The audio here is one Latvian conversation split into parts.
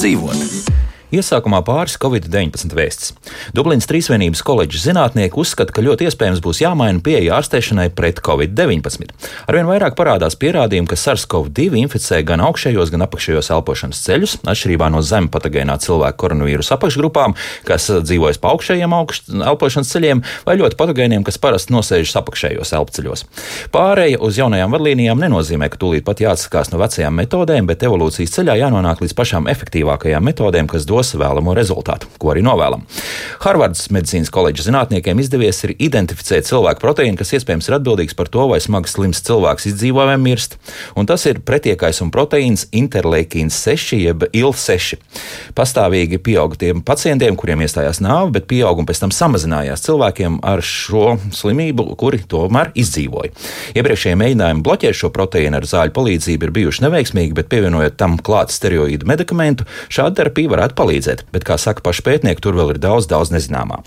labāk dzīvot. Iesākumā pāris Covid-19 vēsts. Dublinas Trīsvienības koledžas zinātnieki uzskata, ka ļoti iespējams būs jāmaina pieeja ārstēšanai pret Covid-19. Arvien vairāk parādās pierādījumi, ka SARS-CoV-2 inficē gan augšējos, gan apakšējos elpošanas ceļus, atšķirībā no zem patogēnā cilvēku koronavīrusa apakšgrupām, kas dzīvojas pa augšējiem augš, elpošanas ceļiem, vai ļoti patogēniem, kas parasti nosēžas apakšējos elpceļos. Pārēja uz jaunajām vadlīnijām nenozīmē, ka tūlīt pat jāatsakās no vecajām metodēm, bet evolūcijas ceļā jānonāk līdz pašām efektīvākajām metodēm, kas dod dos vēlamo rezultātu, ko arī novēlam. Harvardas medicīnas koledžas zinātniekiem izdevies identificēt cilvēku proteīnu, kas iespējams ir atbildīgs par to, vai smagi slims cilvēks izdzīvo vai mirst. Un tas ir pretiekaisuma proteīns interleikīns 6 jeb IL-6. Pastāvīgi pieauga tiem pacientiem, kuriem iestājās nāve, bet pieauguma pēc tam samazinājās cilvēkiem ar šo slimību, kuri tomēr izdzīvoja. Iepriekšējie mēģinājumi bloķēt šo proteīnu ar zāļu palīdzību ir bijuši neveiksmīgi, bet pievienojot tam klāt steroīdu medikamentu, šāda terapija varētu palīdzēt palīdzēt, bet, kā saka paši pētnieki, tur vēl ir daudz, daudz nezināmā.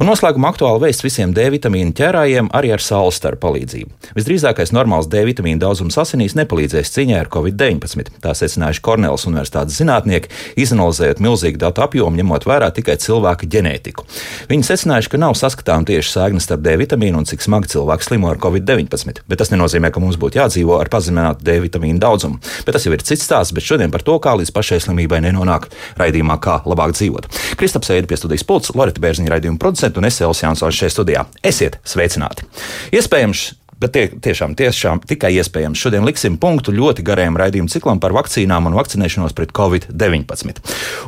Un noslēgumā aktuāli vēsts visiem D vitamīnu ķērājiem arī ar saules staru palīdzību. Visdrīzākais normāls D vitamīna daudzums asinīs nepalīdzēs cīņā ar covid-19. Tā secinājuši Kornelas Universitātes zinātnieki, izanalizējot milzīgu datu apjomu, ņemot vērā tikai cilvēka ģenētiku. Viņi secinājuši, ka nav saskatām tieši sēknes starp D vitamīnu un cik smagi cilvēks slimo ar covid-19. Bet tas nenozīmē, ka mums būtu jādzīvo ar pazeminātu D vitamīnu daudzumu. Bet tas jau ir cits stāsts, bet šodien par to, kā līdz pašai slimībai nenonāk raidījumā, kā labāk dzīvot. Kristaps Eida pie studijas pults, Lorita Bērziņa raidījuma producenta un es Elsijas Jansons šeit studijā. Esiet sveicināti! Iespējams, bet tie, tiešām, tiešām tikai iespējams. Šodien liksim punktu ļoti garajam raidījuma ciklam par vakcīnām un vakcinēšanos pret covid-19.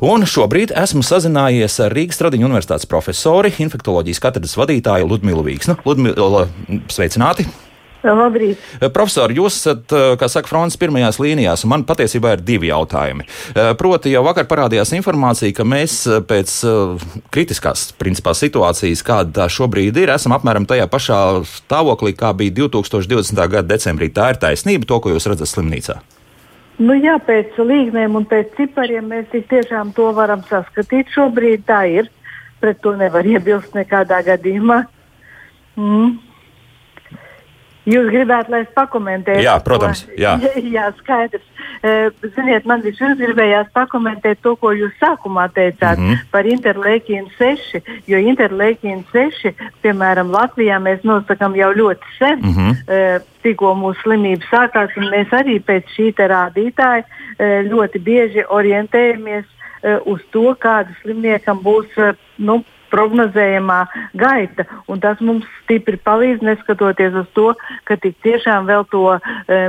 Un šobrīd esmu sazinājies ar Rīgas Tradiņu universitātes profesori, infektoloģijas katedras vadītāju Ludmilu Vīksnu. Ludmila, sveicināti! Labrīt. Eh, Profesori, jūs esat, eh, kā saka, fronts pirmajās līnijās, un man patiesībā ir divi jautājumi. Eh, proti, jau vakar parādījās informācija, ka mēs pēc kritiskās principā, situācijas, kāda tā šobrīd ir, esam apmēram tajā pašā stāvoklī, kā bija 2020. gada decembrī. Tā ir taisnība, to, ko jūs redzat slimnīcā. Nu, jā, pēc līgniem un pēc cipariem mēs tiešām to varam saskatīt. Šobrīd tā ir. Pret to nevar iebilst nekādā gadījumā. Mm. Jūs gribētu, lai es pakomentēju? Jā, protams. Jā, jā skaidrs. Ziniet, man vispirms gribējās pakomentēt to, ko jūs sākumā teicāt mm -hmm. par interleikīnu 6. Jo interleikīnu 6, piemēram, Latvijā mēs nosakām jau ļoti sen, mm -hmm. tikko mūsu slimība sākās, un mēs arī pēc šī rādītāja ļoti bieži orientējamies uz to, kāda slimniekam būs nu, prognozējamā gaita. Tas mums stipri palīdz, neskatoties uz to, ka tik tiešām vēl to e,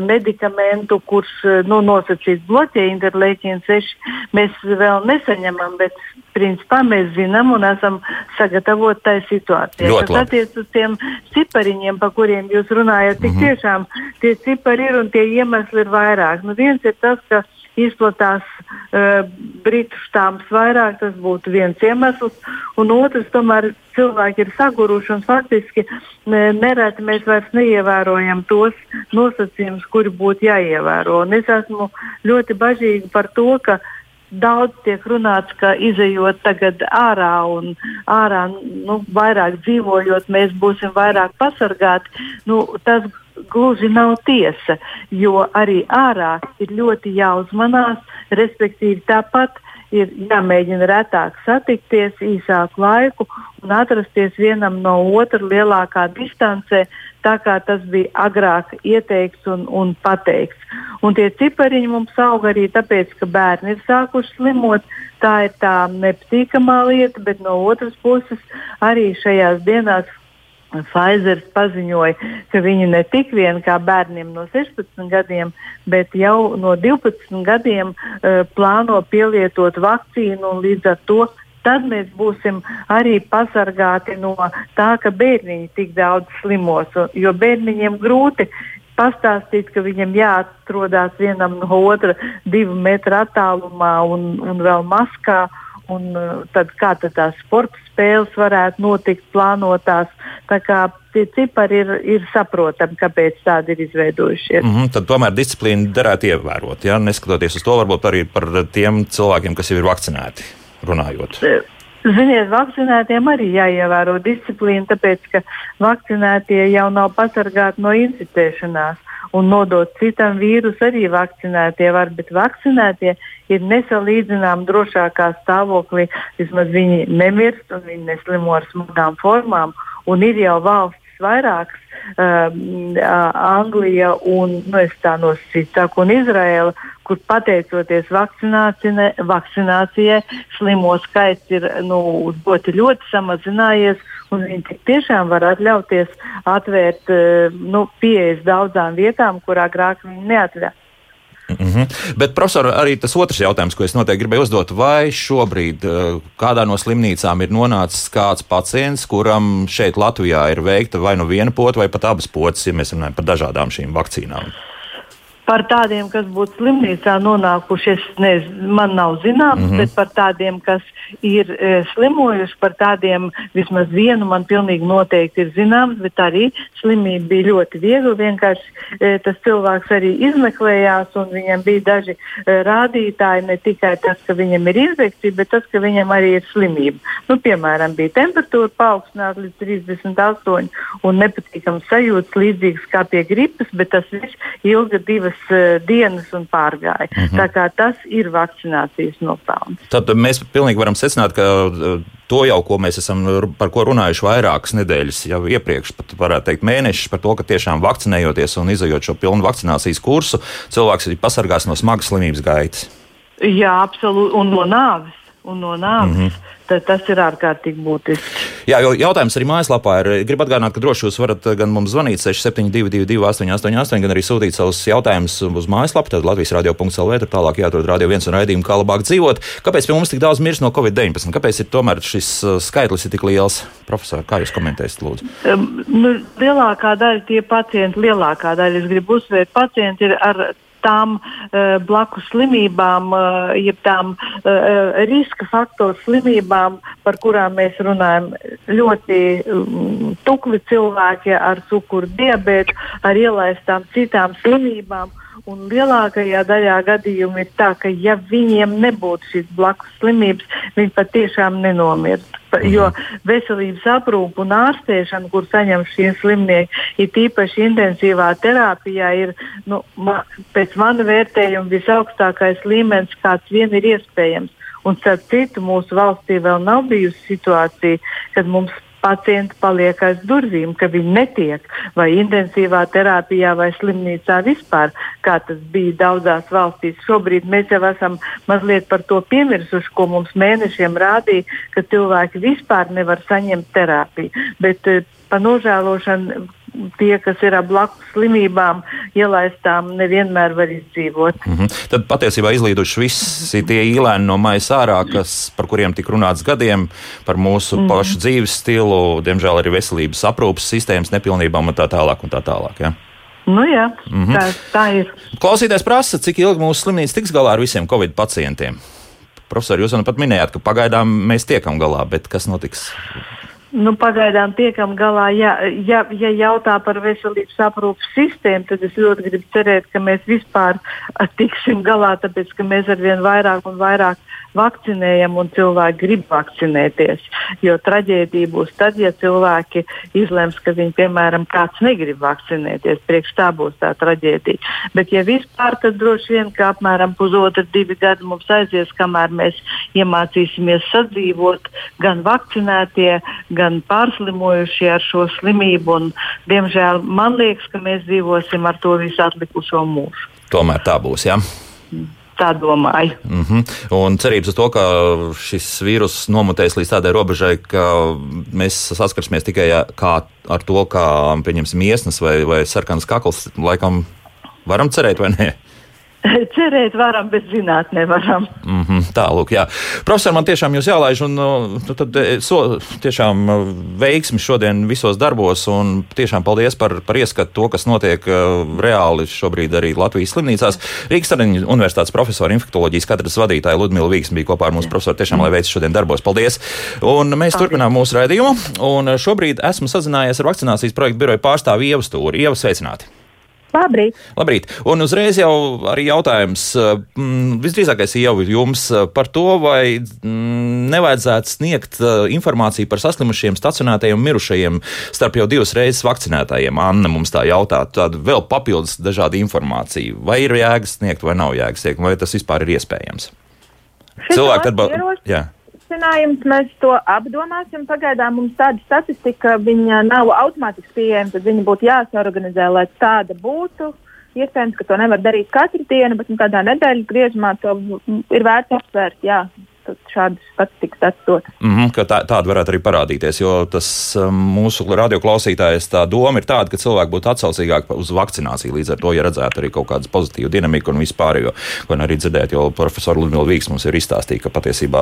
medikamentu, kurš e, nu, nosacīts bloķē interleikīnu 6, mēs vēl nesaņemam. Bet, principā mēs zinām un esam sagatavoti tai situācijai. Tas attiecas uz tiem cipariņiem, pa kuriem jūs runājat. Tik mm -hmm. tiešām tie cipari ir un tie iemesli ir vairāk. Nu, viens ir tas, ka izplatās uh, britu štāms vairāk, tas būtu viens iemesls. Un otrs, tomēr cilvēki ir saguruši un faktiski nereti mēs vairs neievērojam tos nosacījumus, kuri būtu jāievēro. Un es esmu ļoti bažīga par to, ka daudz tiek runāts, ka izējot tagad ārā un ārā nu, vairāk dzīvojot, mēs būsim vairāk pasargāti. Nu, tas gluži nav tiesa, jo arī ārā ir ļoti jāuzmanās, respektīvi tāpat ir jāmēģina retāk satikties, īsāku laiku un atrasties vienam no otra lielākā distancē, tā kā tas bija agrāk ieteikts un, un pateikts. Un tie cipariņi mums aug arī tāpēc, ka bērni ir sākuši slimot. Tā ir tā nepatīkamā lieta, bet no otras puses arī šajās dienās Pfizer paziņoja, ka viņi ne tik vien kā bērniem no 16 gadiem, bet jau no 12 gadiem uh, plāno pielietot vakcīnu un līdz ar to tad mēs būsim arī pasargāti no tā, ka bērniņi tik daudz slimos. Jo bērniņiem grūti pastāstīt, ka viņam jāatrodas vienam no otra divu metru attālumā un, un vēl maskā. Un, uh, tad kā tad tās sporta spēles varētu notikt plānotās. Tā kā tie cipari ir, ir saprotami, kāpēc tādi ir izveidojušies. Mm -hmm, tad tomēr disciplīnu derētu ievērot, ja? neskatoties uz to, varbūt arī par tiem cilvēkiem, kas jau ir vakcinēti, runājot. Ziniet, vakcinētiem arī jāievēro disciplīna, tāpēc ka vakcinētie jau nav pasargāti no inficēšanās. un nodot citam vīrusu arī vakcinētie var, bet vakcinētie ir nesalīdzinām drošākā stāvoklī. Vismaz viņi nemirst un viņi neslimo ar smagām formām. Un ir jau valsts vairākas, um, Anglija un, nu, tā nosacītu, un Izraela, kur pateicoties vakcinācijai, slimo skaits ir nu, ļoti, ļoti samazinājies. Viņi tiešām var atļauties atvērt nu, pieejas daudzām vietām, kurā agrāk viņi neatļāva. Mm -hmm. Bet, profesor, arī tas otrs jautājums, ko es noteikti gribēju uzdot, vai šobrīd eh, kādā no slimnīcām ir nonācis kāds pacients, kuram šeit Latvijā ir veikta vai nu viena pota, vai pat abas potas, ja mēs runājam par dažādām šīm vakcīnām? Par tādiem, kas būtu slimnīcā nonākuši, nezinu, man nav zināms, mm -hmm. bet par tādiem, kas ir e, slimojuši, par tādiem vismaz vienu man pilnīgi noteikti ir zināms, bet arī slimība bija ļoti viegla. Vienkārši e, tas cilvēks arī izmeklējās, un viņam bija daži e, rādītāji, ne tikai tas, ka viņam ir infekcija, bet tas, ka viņam arī ir slimība. Nu, piemēram, bija temperatūra paaugstināta līdz 38 un nepatīkams sajūtas līdzīgas kā pie gripas, bet tas viss ilga divas divas uh, dienas un pārgāja. Mm -hmm. Tā kā tas ir vakcinācijas nopelns. Tad mēs pilnīgi varam secināt, ka uh, to jau, ko mēs esam par ko runājuši vairākas nedēļas jau iepriekš, pat varētu teikt mēnešus, par to, ka tiešām vakcinējoties un izējot šo pilnu vakcinācijas kursu, cilvēks ir pasargās no smagas slimības gaitas. Jā, absolūti, un no nāves. Un no nāves. Mm -hmm tad tas ir ārkārtīgi būtiski. Jā, jo jautājums arī mājaslapā ir. Gribu atgādināt, ka droši jūs varat gan mums zvanīt 6722, 888, gan arī sūtīt savus jautājumus uz mājaslapu, tad Latvijas radio.CLV, tur tālāk jāatrod radio viens un raidījumu, kā labāk dzīvot. Kāpēc pie mums tik daudz mirst no Covid-19? Kāpēc ir tomēr šis uh, skaitlis ir tik liels? Profesor, kā jūs komentēsiet, lūdzu? Um, nu, lielākā daļa tie pacienti, lielākā daļa, es gribu uzsvērt, pacienti ir ar tām uh, blakus slimībām, uh, jeb tām uh, riska faktoru slimībām, par kurām mēs runājam. Ļoti um, tukli cilvēki ar cukuru diabētu, ar ielaistām citām slimībām. Un lielākajā daļā gadījumu ir tā, ka ja viņiem nebūtu šīs blakus slimības, viņi patiešām nenomirtu. Mhm. Jo veselības aprūpe un ārstēšana, kur saņem šie slimnieki, ir tīpaši intensīvā terapijā, ir nu, ma, pēc mana vērtējuma visaugstākais līmenis, kāds vien ir iespējams. Un, starp citu, mūsu valstī vēl nav bijusi situācija, kad mums pacienti paliek aiz durvīm, ka viņi netiek vai intensīvā terapijā vai slimnīcā vispār, kā tas bija daudzās valstīs. Šobrīd mēs jau esam mazliet par to piemirsuši, ko mums mēnešiem rādīja, ka cilvēki vispār nevar saņemt terapiju. Bet, eh, pa nožēlošanu tie, kas ir blakus slimībām, ielaistām, nevienmēr var izdzīvot. Mm -hmm. Tad patiesībā izlīduši visi tie īlēni no maisa ārā, kas, par kuriem tika runāts gadiem, par mūsu mm -hmm. pašu dzīves stilu, diemžēl arī veselības aprūpas sistēmas nepilnībām un tā tālāk. Un tā tālāk ja? Nu, jā, mm -hmm. tā, tā ir. Klausītājs prasa, cik ilgi mūsu slimnīca tiks galā ar visiem covid pacientiem. Profesor, jūs jau pat minējāt, ka pagaidām mēs tiekam galā, bet kas notiks Nu, pagaidām tiekam galā. Ja, ja, ja jautā par veselības aprūpas sistēmu, tad es ļoti gribu cerēt, ka mēs vispār tiksim galā, tāpēc ka mēs arvien vairāk un vairāk vakcinējam un cilvēki grib vakcinēties. Jo traģēdija būs tad, ja cilvēki izlems, ka viņi, piemēram, kāds negrib vakcinēties. Priekš tā būs tā traģēdija. Bet, ja vispār, tad droši vien, ka apmēram pusotra, divi gadi mums aizies, kamēr mēs iemācīsimies sadzīvot gan vakcinētie, gan pārslimojušie ar šo slimību. Un, diemžēl man liekas, ka mēs dzīvosim ar to visu atlikušo mūžu. Tomēr tā būs. Ja? Mm tā domāju. Mm -hmm. Un cerības uz to, ka šis vīrus nomutēs līdz tādai robežai, ka mēs saskarsimies tikai ar to, kā pieņemsim iesnas vai, vai sarkanas kakls, laikam varam cerēt vai nē. Cerēt varam, bet zināt nevaram. Mm -hmm, tā, lūk, jā. Profesor, man tiešām jūs jālaiž, un nu, tad e, so, tiešām e, veiksmi šodien visos darbos, un tiešām paldies par, par ieskatu to, kas notiek e, reāli šobrīd arī Latvijas slimnīcās. Rīgas Tradiņu universitātes profesora infektoloģijas katras vadītāja Ludmila Vīgs bija kopā ar mums profesoru. Tiešām, lai veids šodien darbos. Paldies! Un mēs paldies. turpinām mūsu raidījumu, un šobrīd esmu sazinājies ar vakcinācijas projektu biroju pārstāvu Ievu Stūri. Ievu sveicināti! Labrīt. Labrīt. Un uzreiz jau arī jautājums mm, visdrīzākais jau ir jums par to, vai mm, nevajadzētu sniegt informāciju par saslimušiem, stacionētajiem mirušajiem starp jau divas reizes vakcinētājiem. Anna mums tā jautā, tāda vēl papildus dažāda informācija. Vai ir jēgas sniegt vai nav jēgas sniegt, vai tas vispār ir iespējams? Cilvēki atbalsta risinājums. Mēs to apdomāsim. Pagaidām mums tāda statistika nav automātiski pieejama, tad viņa būtu jāsaorganizē, lai tāda būtu. Iespējams, ka to nevar darīt katru dienu, bet nu, kādā nedēļas griežumā to ir vērts apsvērt. Jā šādas statistikas atdot. Mm -hmm, tā, tāda varētu arī parādīties, jo tas um, mūsu radioklausītājs tā doma ir tāda, ka cilvēki būtu atsaucīgāki uz vakcināciju. Līdz ar to, ja redzētu arī kaut kādu pozitīvu dinamiku un vispār, jo, ko arī dzirdēt, jo profesors Ludmila Vīks mums ir izstāstīja, ka patiesībā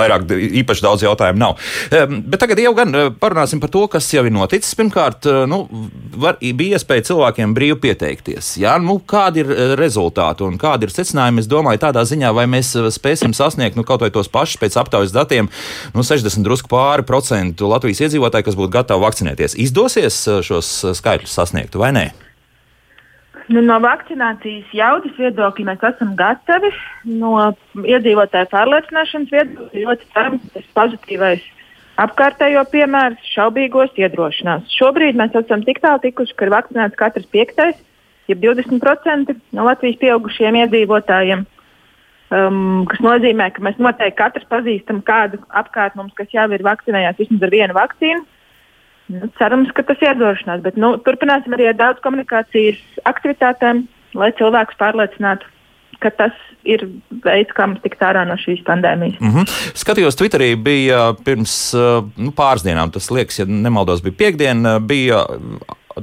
vairāk īpaši daudz jautājumu nav. Um, bet tagad jau gan uh, parunāsim par to, kas jau ir noticis. Pirmkārt, uh, nu, var, bija iespēja cilvēkiem brīvi pieteikties. Jā, nu, kādi ir uh, rezultāti un kādi ir secinājumi? Es domāju, tādā ziņā, vai mēs spēsim sasniegt nu, kaut vai tos pašus pēc aptaujas datiem, nu, 60 drusku pāri procentu Latvijas iedzīvotāju, kas būtu gatavi vakcinēties. Izdosies uh, šos uh, skaitļus sasniegt vai nē? Nu, no vakcinācijas jaudas viedokļa mēs esam gatavi. No iedzīvotāju pārliecināšanas viedokļa ļoti cerams, ka tas pozitīvais apkārtējo piemērs šaubīgos iedrošinās. Šobrīd mēs esam tik tālu tikuši, ka ir vakcinēts katrs piektais, jeb 20% no Latvijas pieaugušiem iedzīvotājiem um, kas nozīmē, ka mēs noteikti katrs pazīstam kādu apkārt mums, kas jau ir vakcinējies vismaz ar vienu vakcīnu. Nu, cerams, ka tas iedrošinās, bet nu, turpināsim arī ar daudz komunikācijas aktivitātēm, lai cilvēkus pārliecinātu, ka tas ir veids, kā mums tikt ārā no šīs pandēmijas. Mm -hmm. Skatījos, Twitterī bija pirms uh, nu, pāris dienām, tas liekas, ja nemaldos, bija piekdiena, bija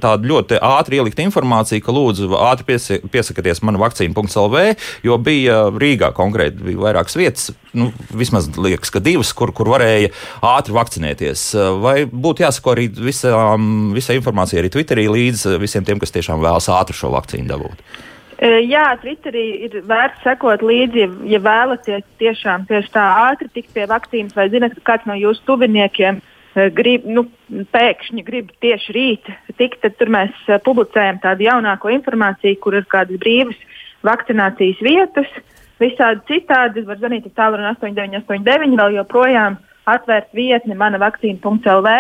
tāda ļoti ātri ielikta informācija, ka lūdzu ātri piesi, piesakieties manu vakcīnu.lv, jo bija Rīgā konkrēti bija vairākas vietas, nu, vismaz liekas, ka divas, kur, kur varēja ātri vakcinēties. Vai būtu jāsako arī visām, visai informācijai arī Twitterī līdz visiem tiem, kas tiešām vēlas ātri šo vakcīnu dabūt? Jā, Twitterī ir vērts sekot līdzi, ja, vēlaties tiešām tieši tā ātri tikt pie vakcīnas, vai zinat, ka kāds no jūsu tuviniekiem grib, nu, pēkšņi grib tieši rīt tikt, tad tur mēs publicējam tādu jaunāko informāciju, kur ir kādas brīvas vakcinācijas vietas. Visādi citādi var zvanīt uz tālruni 8989, vēl joprojām atvērt vietni mana vakcīna.lv.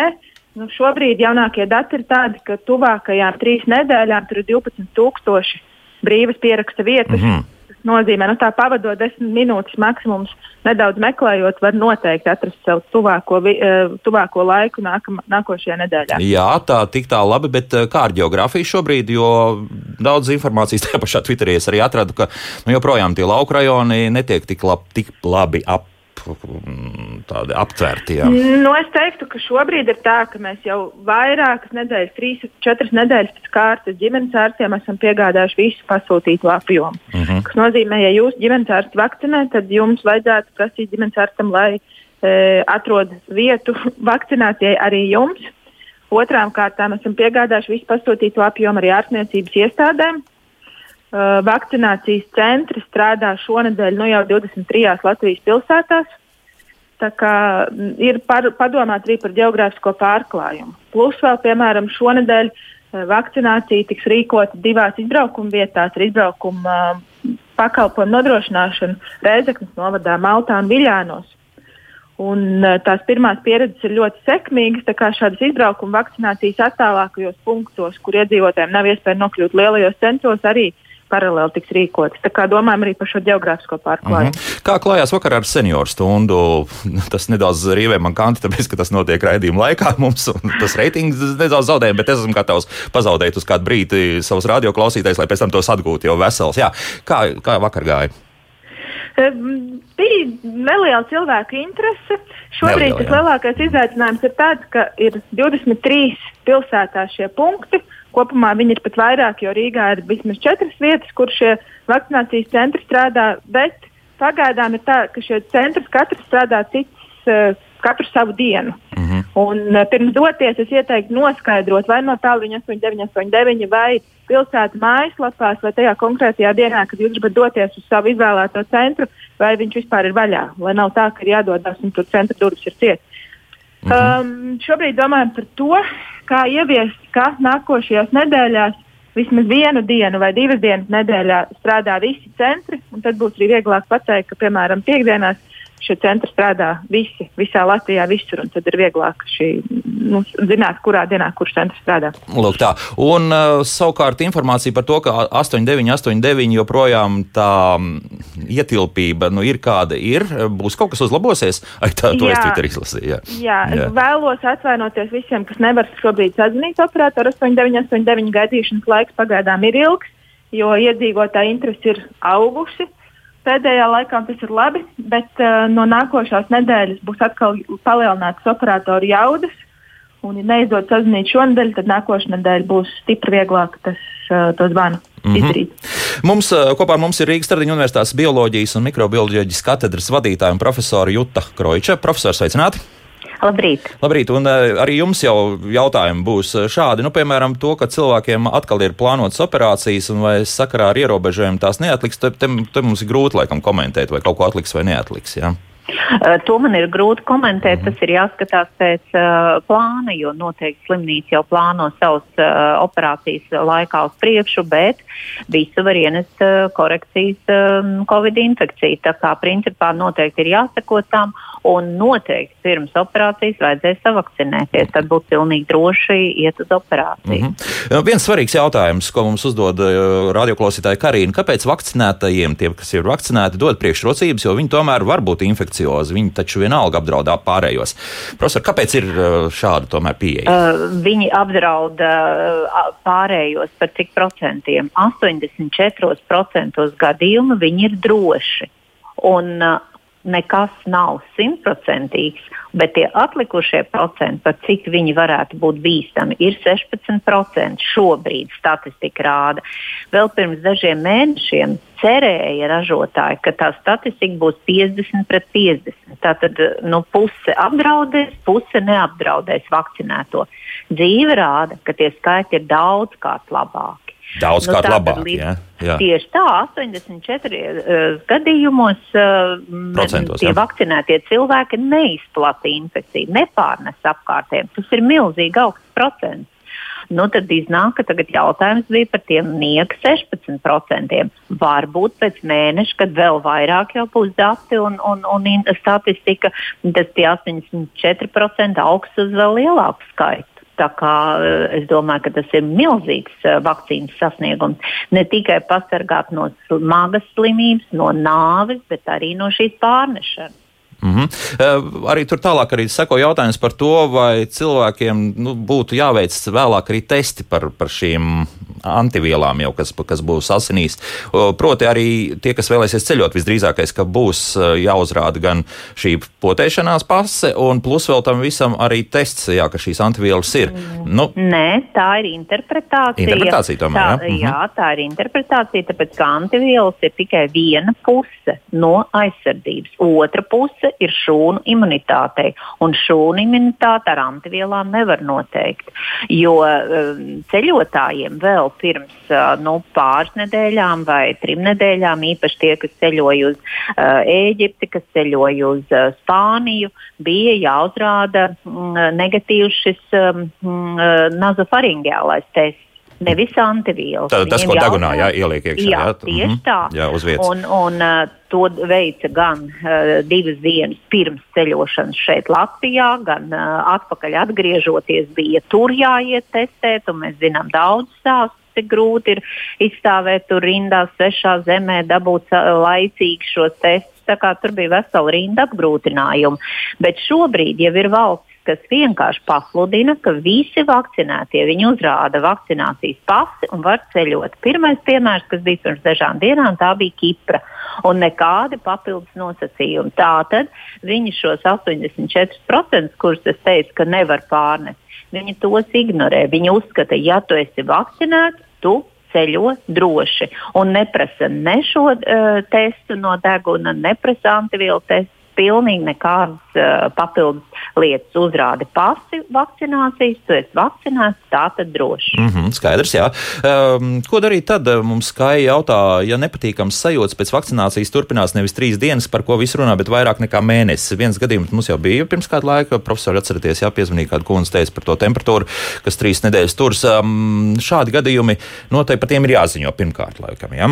Nu, šobrīd jaunākie dati ir tādi, ka tuvākajām trīs nedēļām tur ir 12,000 brīvas pieraksta vietas. Mm -hmm nozīmē, nu, tā pavadot desmit minūtes maksimums, nedaudz meklējot, var noteikti atrast sev tuvāko, uh, tuvāko laiku nākam, nākošajā nedēļā. Jā, tā tik tā labi, bet uh, kā ar geogrāfiju šobrīd, jo daudz informācijas tajā pašā Twitterī es arī atradu, ka nu, joprojām tie lauka rajoni netiek tik, lab, tik labi ap tādi aptvērti? Jā. Nu, es teiktu, ka šobrīd ir tā, ka mēs jau vairākas nedēļas, trīs, četras nedēļas pēc kārtas ģimenes ārstiem esam piegādājuši visu pasūtīto apjomu. Uh mhm. -huh. Tas nozīmē, ja jūs ģimenes ārsti vakcinē, tad jums vajadzētu prasīt ģimenes ārstam, lai e, atrod vietu vakcinācijai arī jums. Otrām kārtām esam piegādājuši visu pasūtīto apjomu arī ārstniecības iestādēm. Uh, vakcinācijas centri strādā šonadēļ nu jau 23 Latvijas pilsētās. Tā kā mm, ir par, padomāt arī par geogrāfisko pārklājumu. Plus vēl, piemēram, šonadēļ uh, vakcinācija tiks rīkota divās izbraukuma vietās ar izbraukuma uh, pakalpojumu nodrošināšanu Rēzeknas novadā, Maltā un Viļānos. Un, tās pirmās pieredzes ir ļoti sekmīgas. Šādas izbraukuma vakcinācijas attālākajos punktos, kur iedzīvotājiem nav iespēja nokļūt lielajos centros, arī paralēli tiks rīkotas. Tā kā domājam arī par šo geogrāfisko pārklājumu. Mm -hmm. Kā klājās vakar ar senioru stundu? Tas nedaudz rīvē man kanti, tāpēc, ka tas notiek raidījuma laikā mums, un tas reitings nedaudz zaudē, bet es esmu gatavs pazaudēt uz kādu brīdi savus radioklausītājus, lai pēc tam tos atgūtu jau vesels. Jā, kā, kā vakar gāja? Bija neliela cilvēku interese. Šobrīd Neliela, tas lielākais izaicinājums ir tāds, ka ir 23 pilsētā šie punkti. Kopumā viņi ir pat vairāk, jo Rīgā ir vismaz četras vietas, kur šie vakcinācijas centri strādā. Bet pagaidām ir tā, ka šie centri katrs strādā cits, uh, katru savu dienu. Mm -hmm. Un, uh, pirms doties, es ieteiktu noskaidrot, vai no tālruņa 8989 vai pilsētas mājaslapās, vai tajā konkrētajā dienā, kad jūs gribat doties uz savu izvēlēto centru, vai viņš vispār ir vaļā. Lai nav tā, ka ir jādodas un tur centra durvis ir cietas. Mm -hmm. um, šobrīd domājam par to, kā ieviest, ka nākošajās nedēļās vismaz vienu dienu vai divas dienas nedēļā strādā visi centri, tad būs arī vieglāk pateikt, ka, piemēram, piekdienās šie centri strādā visi, visā Latvijā, visur, tad ir vieglāk šī, nu, zināt, kurā dienā kurš centrs strādā. Lūk, tā. Un uh, savukārt informācija par to, ka 89, 89 joprojām tā mm, ietilpība nu, ir kāda ir, būs kaut kas uzlabosies. Ai, tā, to jā, es Twitter izlasīju. Jā. Jā, jā, vēlos atvainoties visiem, kas nevar šobrīd sazvanīt operatoru 89, 89 gaidīšanas laiks pagaidām ir ilgs, jo iedzīvotāji interesi ir augusi. Pēdējā laikā tas ir labi, bet uh, no nākošās nedēļas būs atkal palielinātas operatoru jaudas. Un, ja neizdodas sazvanīt šonadēļ, tad nākošais nedēļa būs stipri vieglāk tas, uh, to zvanu mm -hmm. izdarīt. Mums, uh, kopā ar mums ir Rīgas Tradiņu Universitātes bioloģijas un mikrobioloģijas katedras vadītāja un profesora Juta Kroiča. Profesors, sveicināti! Labrīt! Labrīt, un uh, arī jums jau jautājumi būs uh, šādi. Nu, piemēram, to, ka cilvēkiem atkal ir plānotas operācijas, un vai sakarā ar ierobežojumiem tās neatliks, te, te, te mums ir grūti laikam komentēt, vai kaut ko atliks vai neatliks. Ja? Uh, to man ir grūti komentēt. Tas ir jāskatās pēc uh, plāna, jo noteikti slimnīca jau plāno savus uh, operācijas laikā uz priekšu, bet visu var ienest uh, korekcijas um, Covid infekcija. Tā kā principā noteikti ir jāsako tam Un noteikti pirms operācijas vajadzēs savakcinēties. Tad būtu pilnīgi droši iet uz operāciju. Mm -hmm. Viens svarīgs jautājums, ko mums uzdod uh, radioklausītāja Karina. Kāpēc vakcinētajiem, tiem, kas ir vakcinēti, dod priekšrocības, jo viņi tomēr var būt infekciozi? Viņi taču vienalga apdraud pārējos. Profesor, kāpēc ir uh, šāda tomēr pieeja? Uh, viņi apdraud uh, pārējos par cik procentiem? 84% gadījumu viņi ir droši. Un uh, nekas nav simtprocentīgs, bet tie atlikušie procenti, par cik viņi varētu būt bīstami, ir 16%. Šobrīd statistika rāda. Vēl pirms dažiem mēnešiem cerēja ražotāji, ka tā statistika būs 50 pret 50. Tātad nu, puse apdraudēs, puse neapdraudēs vakcinēto. Dzīve rāda, ka tie skaitļi ir daudzkārt labāki. Daudz nu, kā labāk. Līdz, ja? Jā. Tieši tā, 84 uh, gadījumos uh, tie jā. vakcinētie cilvēki neizplatīja infekciju, nepārnes apkārtējiem. Tas ir milzīgi augsts procents. Nu, tad iznāk, ka tagad jautājums bija par tiem nieka 16%. Varbūt pēc mēneša, kad vēl vairāk jau būs dati un, un, un statistika, tas tie 84% augs uz vēl lielāku skaitu. Tā kā eh, es domāju, ka tas ir milzīgs eh, vakcīnas sasniegums. Ne tikai pasargāt no smagas slimības, no nāves, bet arī no šīs pārnešanas. Mm -hmm. uh, arī tur tālāk arī seko jautājums par to, vai cilvēkiem nu, būtu jāveic vēlāk arī testi par, par šīm antivielām, jau, kas, kas būs asinīs. Proti, arī tie, kas vēlēsies ceļot, visdrīzākais, ka būs e, jāuzrāda gan šī potēšanās pase, un plus vēl tam visam arī tests, jā, ka šīs antivielas ir. Nu, Nē, tā ir interpretācija. Interpretācija tomēr, tā, jā? jā, mhm. tā ir interpretācija, tāpēc ka antivielas ir tikai viena puse no aizsardzības. Otra puse ir šūnu imunitātei, un šūnu imunitāte ar antivielām nevar noteikt, jo um, ceļotājiem vēl pirms nu, pāris nedēļām vai trim nedēļām, īpaši tie, kas ceļoja uz uh, Ēģipti, kas ceļoja uz uh, Spāniju, bija jāuzrāda mm, negatīvs šis um, nazofaringiālais tests. Nevis antivielas. Tā, tas, ko degunā jā, ieliek iekšā. Jā, jā tieši -hmm. tā. Jā, uz vietas. Un, un uh, to veica gan uh, divas dienas pirms ceļošanas šeit Latvijā, gan uh, atpakaļ atgriežoties bija tur jāiet testēt, un mēs zinām daudz stāstu cik grūti ir izstāvēt tur rindā, svešā zemē, dabūt laicīgi šos testus. Tur bija vesela rinda apgrūtinājumu. Bet šobrīd jau ir valsts kas vienkārši pasludina, ka visi vakcinētie viņi uzrāda vakcinācijas pasi un var ceļot. Pirmais piemērs, kas bija pirms dažām dienām, tā bija Kipra. Un nekādi papildus nosacījumi. Tātad viņi šos 84%, kurus es teicu, ka nevar pārnest, viņi tos ignorē. Viņi uzskata, ja tu esi vakcinēts, tu ceļo droši un neprasa ne šo uh, testu no deguna, neprasa antivielu testu pilnīgi nekādas uh, papildus lietas. Uzrādi pasi vakcinācijas, tu esi vakcinēts, tā tad droši. Mm -hmm, skaidrs, jā. Um, ko darīt tad? Mums kā jautā, ja nepatīkams sajūtas pēc vakcinācijas turpinās nevis trīs dienas, par ko visu runā, bet vairāk nekā mēnesis. Viens gadījums mums jau bija pirms kāda laika. Profesori, atcerieties, jā, piezvanīja kādu kundzi teica par to temperatūru, kas trīs nedēļas turs. Um, šādi gadījumi noteikti par tiem ir jāziņo pirmkārt, laikam. Jā?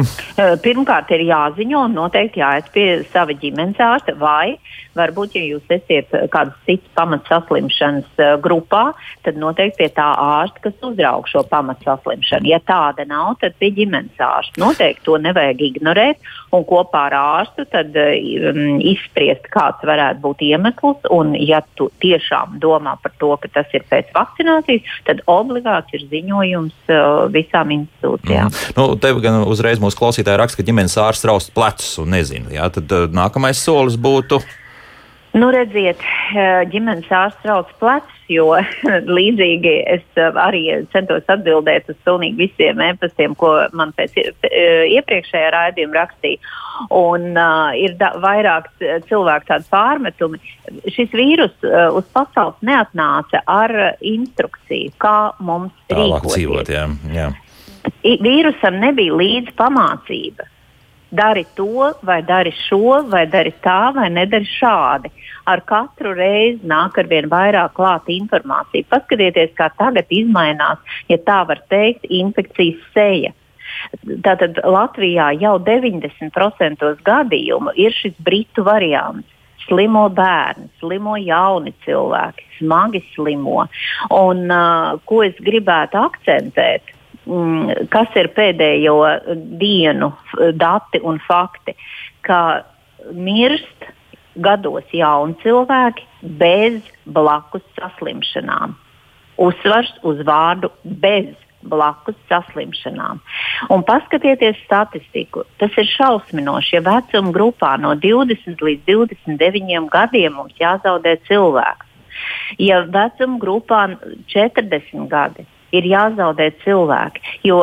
Pirmkārt, ir jāziņo un noteikti jāiet pie sava ģimenes ārsta vai right? Varbūt, ja jūs esat kādas citas pamatsaslimšanas uh, grupā, tad noteikti pie tā ārsta, kas uzraug šo pamatsaslimšanu. Ja tāda nav, tad pie ģimenes ārsta. Noteikti to nevajag ignorēt un kopā ar ārstu tad, um, izspriest, kāds varētu būt iemesls. Un, ja tu tiešām domā par to, ka tas ir pēc vakcinācijas, tad obligāti ir ziņojums uh, visām institūcijām. Mm. Nu, tev gan uzreiz mūsu klausītāji raksta, ka ģimenes ārsts raust plecus un nezinu. Jā, tad uh, nākamais solis būtu. Nu, redziet, uh, ģimenes ārsts rauc plecus, jo līdzīgi es uh, arī centos atbildēt uz pilnīgi visiem e-pastiem, ko man pēc iepriekšējā raidījuma rakstīja. Un uh, ir da, vairāk cilvēku tādu pārmetumi. Šis vīrus uh, uz pasaules neatnāca ar instrukciju, kā mums Tālāk rīkoties. Dzīvot, jā, jā. Vīrusam nebija līdz pamācība dari to, vai dari šo, vai dari tā, vai nedari šādi. Ar katru reizi nāk ar vien vairāk klāta informācija. Paskatieties, kā tagad izmainās, ja tā var teikt, infekcijas seja. Tātad Latvijā jau 90% gadījumu ir šis britu variants. Slimo bērni, slimo jauni cilvēki, smagi slimo. Un, uh, ko es gribētu akcentēt, mm, kas ir pēdējo dienu dati un fakti, ka mirst gados jauni cilvēki bez blakus saslimšanām. Uzsvars uz vārdu bez blakus saslimšanām. Un paskatieties statistiku. Tas ir šausminoši. Ja vecuma grupā no 20 līdz 29 gadiem mums jāzaudē cilvēks, ja vecuma grupā 40 gadi, ir jāzaudē cilvēki. Jo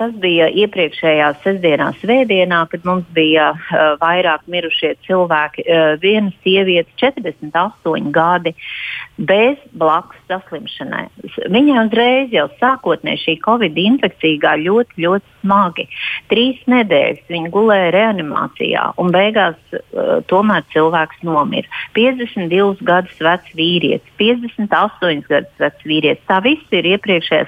tas bija iepriekšējā sestdienā, svētdienā, kad mums bija uh, vairāk mirušie cilvēki. Uh, viena sieviete, 48 gadi, bez blakus saslimšanai. Viņai uzreiz jau sākotnēji šī covid infekcija gāja ļoti, ļoti smagi. Trīs nedēļas viņa gulēja reanimācijā un beigās uh, tomēr cilvēks nomira. 52 gadus vecs vīrietis, 58 gadus vecs vīrietis. Tā viss ir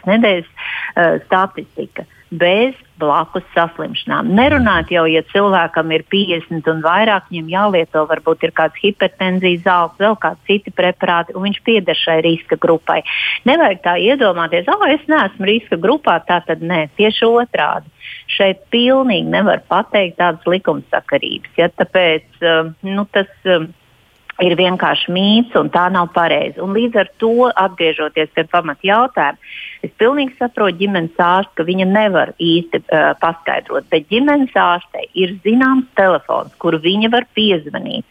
iepriekšējās nedēļas uh, statistika. Bez blakus saslimšanām. Nerunājot jau, ja cilvēkam ir 50 un vairāk, viņam jālieto varbūt ir kāds hipertenzijas zāles, vēl kādi citi preparāti, un viņš pieder šai riska grupai. Nevajag tā iedomāties, ah, oh, es neesmu riska grupā, tā tad nē, tieši otrādi. Šeit pilnīgi nevar pateikt tādas likumsakarības, ja, tāpēc uh, nu, tas. Ir vienkārši mīts, un tā nav pareizi. Un līdz ar to, atgriežoties pie pamata jautājuma, es pilnīgi saprotu ģimenes ārstu, ka viņa nevar īsti uh, paskaidrot, bet ģimenes ārstei ir zināms telefons, kuru viņa var piezvanīt